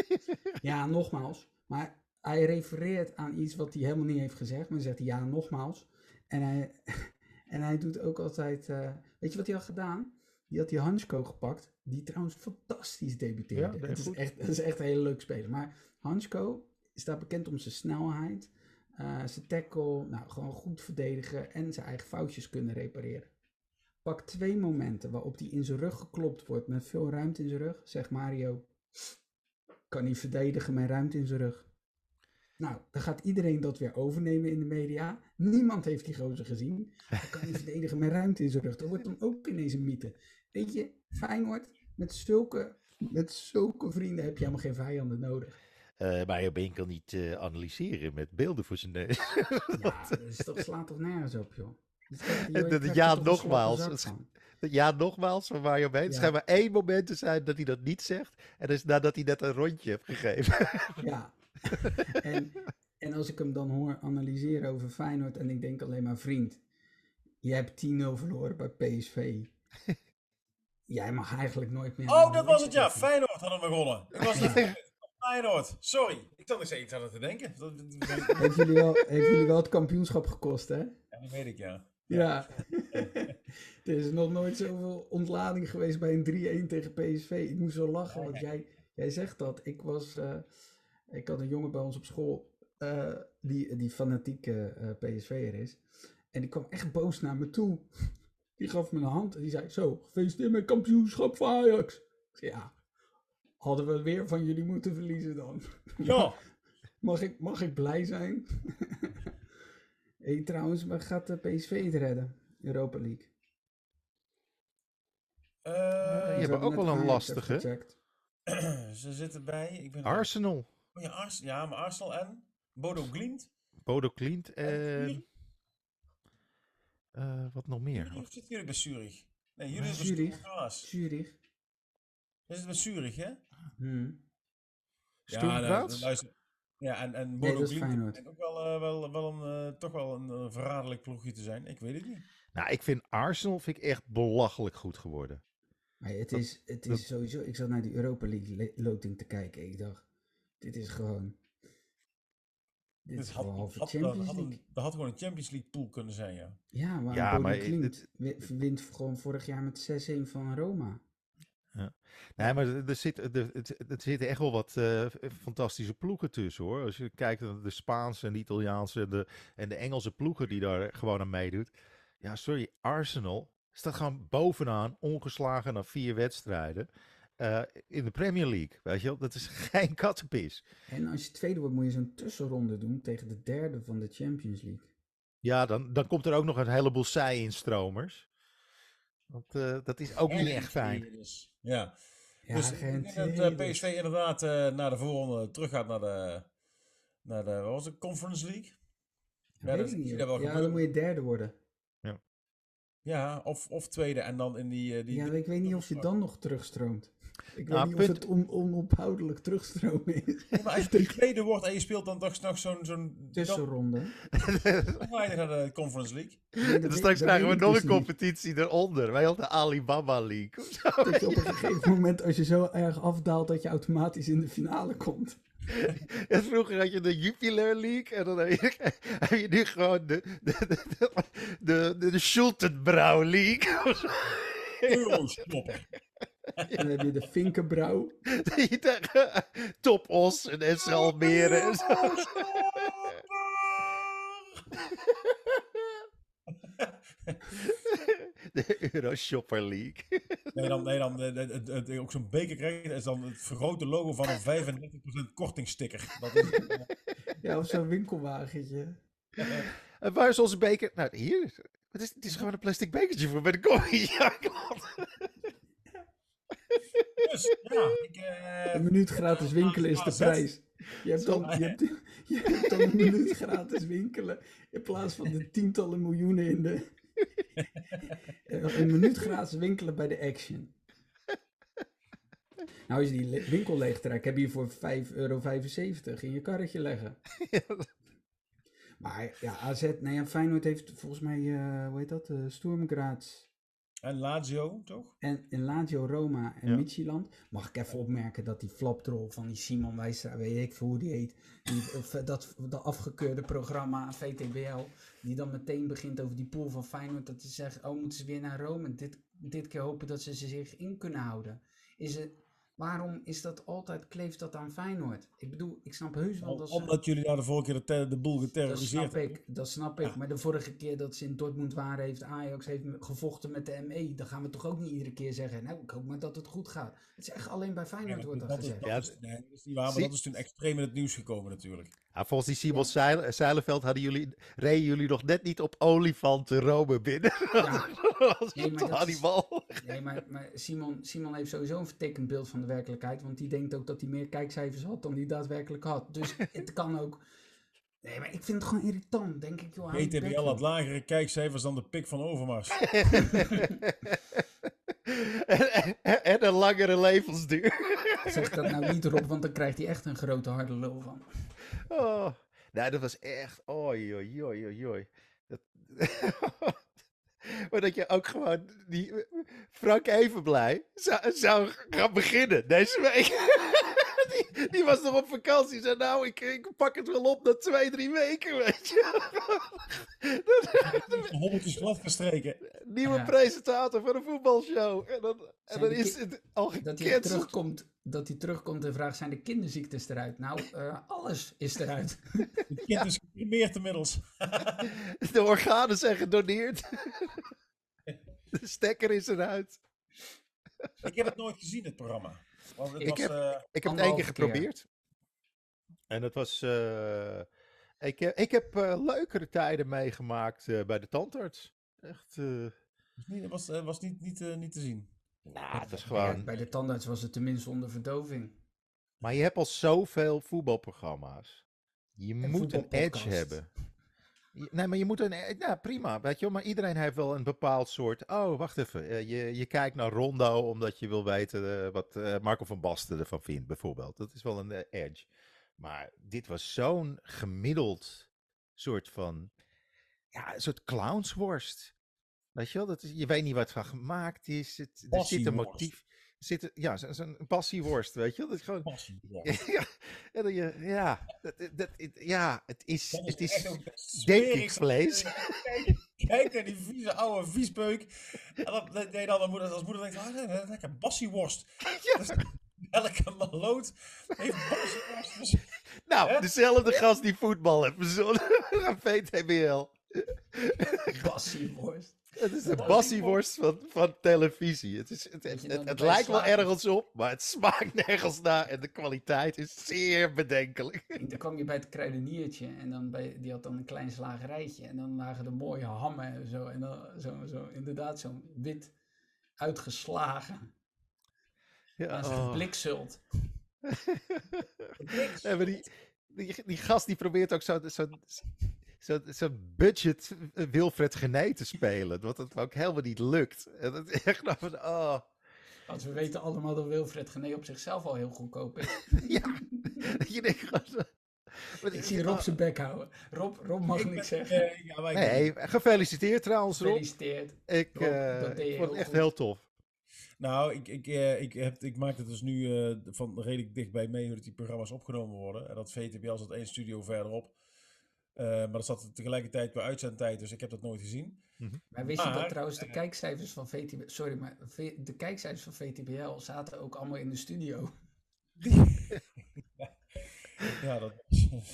Ja, nogmaals. Maar hij refereert aan iets wat hij helemaal niet heeft gezegd. Maar zegt hij ja, nogmaals. En hij, en hij doet ook altijd. eh, Weet je wat hij had gedaan? Die had die Hansko gepakt, die trouwens fantastisch debuteerde. Ja, het is echt, het is echt een hele leuke speler. Maar Hansko staat bekend om zijn snelheid, eh, zijn tackle, nou, gewoon goed verdedigen en zijn eigen foutjes kunnen repareren. Pak twee momenten waarop hij in zijn rug geklopt wordt met veel ruimte in zijn rug. Zegt Mario, kan hij verdedigen met ruimte in zijn rug? Nou, dan gaat iedereen dat weer overnemen in de media. Niemand heeft die gozer gezien. Dan kan hij verdedigen met ruimte in zijn rug. Dat wordt dan ook ineens een mythe. Weet je, Feyenoord, met zulke, met zulke vrienden heb je helemaal geen vijanden nodig. Eh, maar je been kan niet eh, analyseren met beelden voor zijn neus. Ja, dat is toch, slaat toch nergens op, joh. Dat dat- er ja, nogmaals, het ja, nogmaals, van Mario Been. Er Ja. schijnt maar één moment te zijn dat hij dat niet zegt. En dat is nadat hij net een rondje heeft gegeven. Ja. en, en als ik hem dan hoor analyseren over Feyenoord en ik denk alleen maar, vriend, je hebt 10-0 verloren bij PSV. Jij mag eigenlijk nooit meer... Oh, dat was het ja. Feyenoord hadden begonnen. Ik was niet Feyenoord. Sorry. Ik zat nog steeds aan het te denken. Heeft jullie, heeft jullie wel het kampioenschap gekost, hè? ja, dat weet ik ja. Ja. er is nog nooit zoveel ontlading geweest bij een 3-1 tegen PSV. Ik moest zo lachen, want jij, jij zegt dat. Ik was... eh, ik had een jongen bij ons op school eh, die, die fanatieke eh PSV'er is. En die kwam echt boos naar me toe. Die gaf me een hand en die zei, zo, gefeliciteerd met kampioenschap van Ajax. Ik zei, ja, hadden we weer van jullie moeten verliezen dan. Ja. Mag ik, mag ik blij zijn? hey, trouwens, maar gaat de PSV het redden? Europa League. Eh, Je hebt Ze ook wel een lastige. ze zitten bij. Ik ben Arsenal, Oh, ja, Ars ja, maar Arsenal en Bodo Glimt. Bodo Klint en... Eh, wat nog meer? Jullie- Of zitten jullie bij Zurich? Nee, jullie zitten bij Zurich. Zurich. Zit bij Zurich, hè? Hmm. Luister. Ja, en, en Nee, Bodo Glimt lijkt ook wel, eh, wel, wel een, eh, toch wel een eh, verraderlijk ploegje te zijn. Ik weet het niet. Nou, ik vind Arsenal vind ik echt belachelijk goed geworden. Maar het Dat- is, het dat- is sowieso... Ik zat naar die Europa League le- loting te kijken. Ik dacht, dit is gewoon... Dit is gewoon had, halve had, Champions dat, had League. dat had gewoon een Champions League pool kunnen zijn, ja. Ja, maar Ja, Bodo maar Glimt het- wi- wint gewoon vorig jaar met 6-1 van Roma. Nee, maar er, zit, er, er- er zitten echt wel wat eh, fantastische ploegen tussen hoor. Als je kijkt naar de Spaanse en de Italiaanse en de, en de Engelse ploegen die daar gewoon aan meedoet. Ja, sorry, Arsenal staat gewoon bovenaan, ongeslagen na vier wedstrijden. eh, in de Premier League, weet je wel. Dat is geen kattenpis. En als je tweede wordt, moet je zo'n tussenronde doen tegen de derde van de Champions League. Ja, dan, dan komt er ook nog een heleboel zij-instromers. Want eh, dat is ook niet echt fijn. Dus, ja. Ja, dus ik Gent, denk dat eh, PSV inderdaad eh, naar de voorronde terug gaat naar de, naar de wat was het, Conference League. dat Ja, dat niet, wel Ja, dan moet je derde worden. Ja, of, of tweede en dan in die... die Ja, ik weet niet of je dan nog terugstroomt. Ik Nou, weet niet punt- of het on- onophoudelijk terugstromen is. Ja, maar als je tweede wordt en je speelt dan toch nog zo'n... zo'n Tussenronde. Dan ga je naar de Conference League. Nee, En weet- straks krijgen we nog dus een niet. competitie eronder. Wij hadden de Alibaba League. zo. Dat je op een gegeven moment, als je zo erg afdaalt, dat je automatisch in de finale komt. En vroeger had je de Jupiler League en dan heb je, heb je nu gewoon de, de, de, de, de, de Schultenbrouw League. of zo. Eurostopper. En dan heb je de Vinkenbrouw. Dat je tegen Top Os en SC Almere en zo. De Euroshopper League. Nee, dan, nee, dan het- het- het- ook zo'n beker krijg je, is dan het vergrote logo van een 35% kortingsticker. Dat is, Ja, of zo'n winkelwagentje. En waar is onze beker? Nou, hier. Het is, het is gewoon een plastic bekertje voor bij de koffie. Ja, klopt. Dus, ja, ik... eh, Een minuut gratis winkelen is de prijs. Je hebt, dan, je, hebt, je hebt dan een minuut gratis winkelen. In plaats van de tientallen miljoenen in de. Een minuut gratis winkelen bij de Action. Nou, als je die winkel leeg trekt, heb je voor 5,75 euro in je karretje leggen. Maar ja, AZ, nee, ja, Feyenoord heeft volgens mij, eh, hoe heet dat, uh. En Lazio, toch? En in Lazio, Roma en Ja. Midtjylland mag ik even opmerken dat die flapdrol van die Simon Wijstra, weet ik veel hoe die heet, die, of, dat, dat afgekeurde programma VTBL, die dan meteen begint over die pool van Feyenoord, dat ze zeggen, oh moeten ze weer naar Rome, en dit, dit keer hopen dat ze zich in kunnen houden. Is het, waarom is dat altijd, kleeft dat aan Feyenoord? Ik bedoel, ik snap heus wel dat ze... Omdat jullie daar de vorige keer de, de boel Dat geterroriseerd snap ik, dat snap ik. Maar de vorige keer dat ze in Dortmund waren, heeft Ajax heeft gevochten met de ME. Dan gaan we toch ook niet iedere keer zeggen, nou, ik hoop maar dat het goed gaat. Het is echt alleen bij Feyenoord Ja, wordt dat dat is, gezegd. dat Ja, is- nee, dat is niet waar, maar dat is toen extreem in het nieuws gekomen natuurlijk. Ja, volgens die Simon Zeilenveld hadden jullie, reden jullie nog net niet op olifanten Rome binnen. Ja. Als Nee, maar een dat is-. Nee, maar, maar Simon, Simon heeft sowieso een vertekend beeld van de werkelijkheid. Want die denkt ook dat hij meer kijkcijfers had dan hij daadwerkelijk had. Dus het kan ook... Nee, maar ik vind het gewoon irritant, denk ik. Joh, joh. had lagere kijkcijfers dan de pik van Overmars. en, en- en een langere levensduur. Zeg dat nou niet erop, want dan krijgt hij echt een grote harde lul van. Oh. Nou, dat was echt. Oi, oi, oi, oi, oi. Dat... maar dat je ook gewoon. Die Frank Evenblij zou, zou gaan beginnen deze week. die, die was nog op vakantie. Zei: Nou, ik, ik pak het wel op na twee, drie weken. Weet je. Hobbeltjes glad gestreken. Nieuwe Ja. presentator van een voetbalshow. En dan, en dan de is het al Dat hij terugkomt, dat hij terugkomt en vraagt, zijn de kinderziektes eruit? Nou, eh, alles is eruit. Het kind is gecremeerd inmiddels. De organen zijn gedoneerd. De stekker is eruit. Ik heb het nooit gezien, het programma. Want het Ik was, heb- eh, Ik heb het één keer geprobeerd. En het was. eh, ik, heb- ik heb eh, leukere tijden meegemaakt eh, bij de tandarts. Echt. eh, was niet, was, eh, was niet, niet, eh, niet te zien. nou, het was Ja, gewoon. bij de tandarts was het tenminste onder verdoving. Maar je hebt al zoveel voetbalprogramma's. Je En moet een edge hebben. Nee, maar je moet een. Ja, prima. Weet je wel, maar iedereen heeft wel een bepaald soort. Oh, wacht even. eh, je, je kijkt naar Rondo omdat je wil weten eh, wat eh, Marco van Basten ervan vindt, bijvoorbeeld. Dat is wel een eh, edge. Maar dit was zo'n gemiddeld soort van. Ja, een soort clownsworst. Weet je wel, dat is, je weet niet wat van gemaakt is. Het, er zit een motief. Zit, een- ja, zo- zo'n passieworst, weet je. Dat is gewoon. Passie. Ja. Ja, en dan je, ja, dat, dat, het- ja, het is, het is het denk ik smerigste. vlees. Kijk, naar die vieze oude viespeuk. En dan deed dan mijn moeder, als moeder denkt, ah, lekker bassieworst. Dus elke maloot heeft bassieworst. Nou, dezelfde gast die voetbal heeft verzonnen VTBL. Passieworst. Het is de bassieworst van, van televisie. Het, is, het, het, lijkt wel ergens op, maar het smaakt nergens naar en de kwaliteit is zeer bedenkelijk. Dan kwam je bij het kruideniertje en dan bij, die had dan een klein slagerijtje. En dan lagen er mooie hammen en zo. En dan zo, zo inderdaad zo'n wit uitgeslagen. Ja, Naast oh. maar die, die, die gast die probeert ook zo'n zo, zo, zo budget Wilfred Gené te spelen. Wat het ook helemaal niet lukt. En dat is echt nou van, oh. Want we weten allemaal dat Wilfred Gené op zichzelf al heel goedkoop is. Ja, je denkt gewoon. Wat Ik zie Rob zijn bek houden. Rob, Rob mag niks zeggen. Eh, ja, maar ik- Nee, gefeliciteerd trouwens Rob. Gefeliciteerd. Ik, Rob, eh, dat deed je ik vond het echt goed. heel tof. Nou, ik, ik, eh, ik, heb, ik maak het dus nu eh, van redelijk dichtbij mee hoe dat die programma's opgenomen worden. En dat VTBL zat één studio verderop. Eh, maar dat zat tegelijkertijd bij uitzendtijd, dus ik heb dat nooit gezien. Maar wist je dat trouwens de kijkcijfers van VTBL... Sorry, maar de kijkcijfers van VTBL zaten ook allemaal in de studio. Ja, dat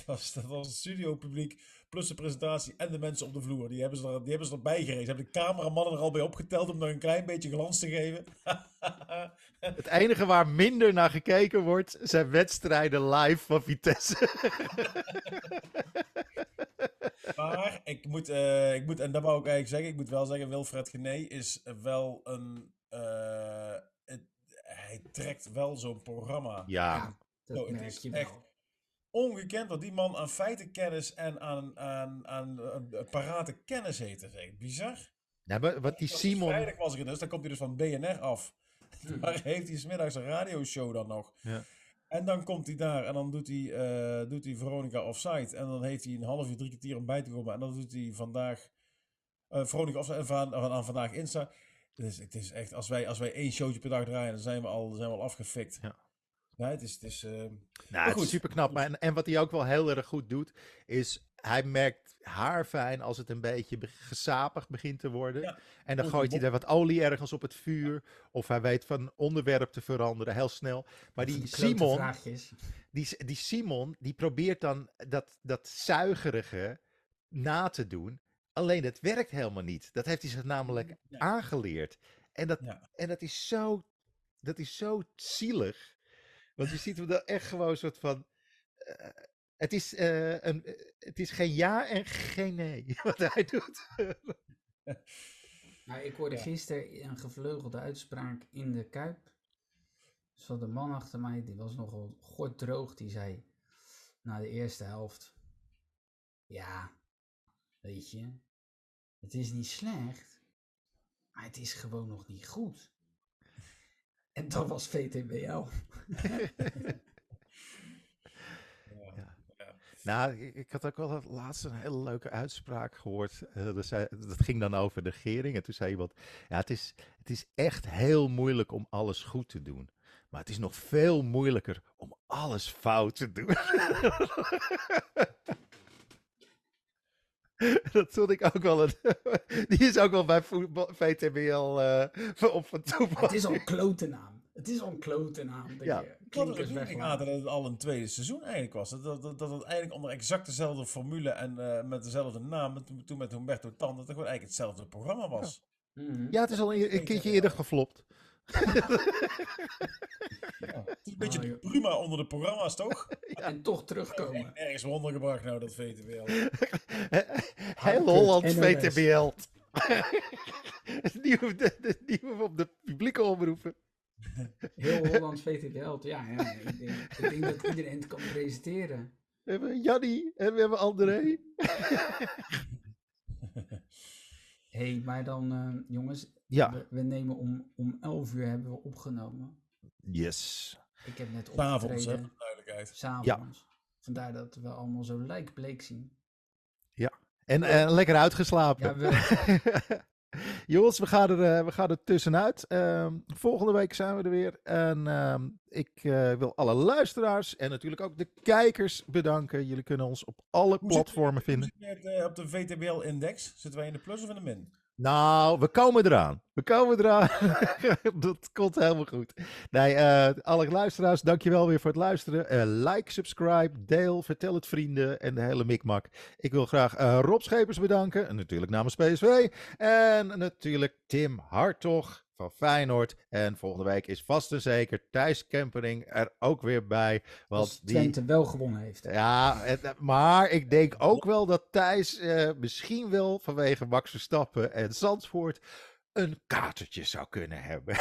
was, dat was het studiopubliek plus de presentatie en de mensen op de vloer. Die hebben ze, er, die hebben ze erbij gerezen. Ze hebben de cameramannen er al bij opgeteld om nog een klein beetje glans te geven. Het enige waar minder naar gekeken wordt, zijn wedstrijden live van Vitesse. Maar ik moet, eh, ik moet, en dat wou ik eigenlijk zeggen, ik moet wel zeggen, Wilfred Gené is wel een, eh, het- hij trekt wel zo'n programma. Ja, dat Zo, merk is je echt wel. ongekend wat die man aan feitenkennis en aan, aan, aan eh, parate kennis is echt bizar. nou, maar wat die Simon... Vrijdag was ik er dus, dan komt hij dus van BNR af. Daar heeft hij smiddags een radioshow dan nog. Ja. En dan komt hij daar en dan doet hij, eh, doet hij Veronica Offside. En dan heeft hij een half uur, drie kwartier om bij te komen. En dan doet hij vandaag, eh Veronica Offside en van, aan Vandaag Insta. Dus het is echt, als wij, als wij één showtje per dag draaien, dan zijn we al, zijn we al afgefikt. Ja. Ja, het is, het is eh, Nou, goed. super knap. Maar, en, en wat hij ook wel heel erg goed doet, is hij merkt haar fijn als het een beetje be- gesapig begint te worden. Ja. En dan gooit hij er wat olie ergens op het vuur. Of hij weet van onderwerp te veranderen, heel snel. Maar die Simon, die, die Simon, die probeert dan dat, dat zuigerige na te doen. Alleen het werkt helemaal niet. Dat heeft hij zich namelijk Ja. aangeleerd. En dat, en dat is zo, dat is zo zielig. Want je ziet hem dan echt gewoon een soort van. eh, het, is, eh, een, eh, het is geen ja en geen nee wat hij doet. Nou, ik hoorde gisteren een gevleugelde uitspraak in de Kuip. Zat een man achter mij, die was nogal gorddroog. Die zei, na de eerste helft... Ja, weet je, het is niet slecht, maar het is gewoon nog niet goed. En dat was VTBL. Nou, ik, had ook wel het laatst een hele leuke uitspraak gehoord. Eh, dat, zei, dat ging dan over de regering. En toen zei iemand: Ja, het is, het is echt heel moeilijk om alles goed te doen. Maar het is nog veel moeilijker om alles fout te doen. Dat vond ik ook wel een. Die is ook wel bij voetbal, VTBL eh, op van toepassing. Het is al een klote naam. Het is al een klote naam. Dat Ja. je Ik had het weglaat. dat het al een tweede seizoen eigenlijk was. Dat, dat, dat, dat het eigenlijk onder exact dezelfde formule en eh, met dezelfde naam, met- toen met Humberto Tan, dat het gewoon eigenlijk hetzelfde programma was. Mhm. Ja, het is al een, een keertje eerder geflopt. Ja. Het is een beetje de prima onder de programa's, toch? En toch terugkomen. Ergens wondergebracht nou, dat VTBL. Heel Holland. VTBL. Het nieuwe, de, de nieuwe op de publieke omroepen. Heel Hollands VTBL. Ja, ja ik, denk, ik denk dat iedereen het kan presenteren. We hebben Jannie en we hebben André. Hé, hey, maar dan, eh, jongens, Ja. we, we nemen om, om 11 uur hebben we opgenomen. Yes. Ik heb net S'avonds, hè, opgetreden, voor de duidelijkheid. s'avonds. Vandaar dat we allemaal zo lijkbleek zien. En eh, lekker uitgeslapen. Ja, we, Jongens, we gaan er, eh, we gaan er tussenuit. Ehm, volgende week zijn we er weer. En ehm, ik eh, wil alle luisteraars en natuurlijk ook de kijkers bedanken. Jullie kunnen ons op alle Hoe platformen zit- vinden. zit eh, op de VTBL-index? Zitten wij in de plus of in de min? Nou, we komen eraan. We komen eraan. dat komt helemaal goed. Nee, eh, alle luisteraars, dankjewel weer voor het luisteren. Eh, like, subscribe, deel, vertel het vrienden en de hele mikmak. Ik wil graag eh, Rob Schepers bedanken. En natuurlijk namens PSV. En natuurlijk Tim Hartog van Feyenoord. En volgende week is vast en zeker Thijs Kempering er ook weer bij. als Want die, Twente wel gewonnen heeft. ja, het- maar ik denk ook wel dat Thijs eh, misschien wel vanwege Max Verstappen en Zandvoort een katertje zou kunnen hebben.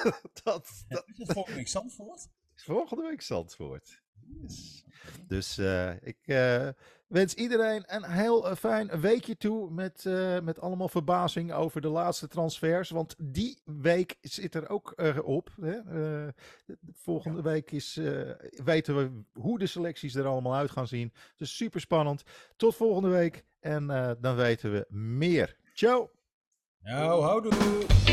dat, dat Is het volgende week Zandvoort? volgende week Zandvoort. Dus, dus eh, ik eh, wens iedereen een heel eh, fijn weekje toe met, met allemaal verbazing over de laatste transfers. Want die week zit er ook op. Hè? De- de volgende week is, weten we hoe de selecties er allemaal uit gaan zien. Dus super spannend. Tot volgende week en dan weten we meer. Ciao! Nou, houdoe!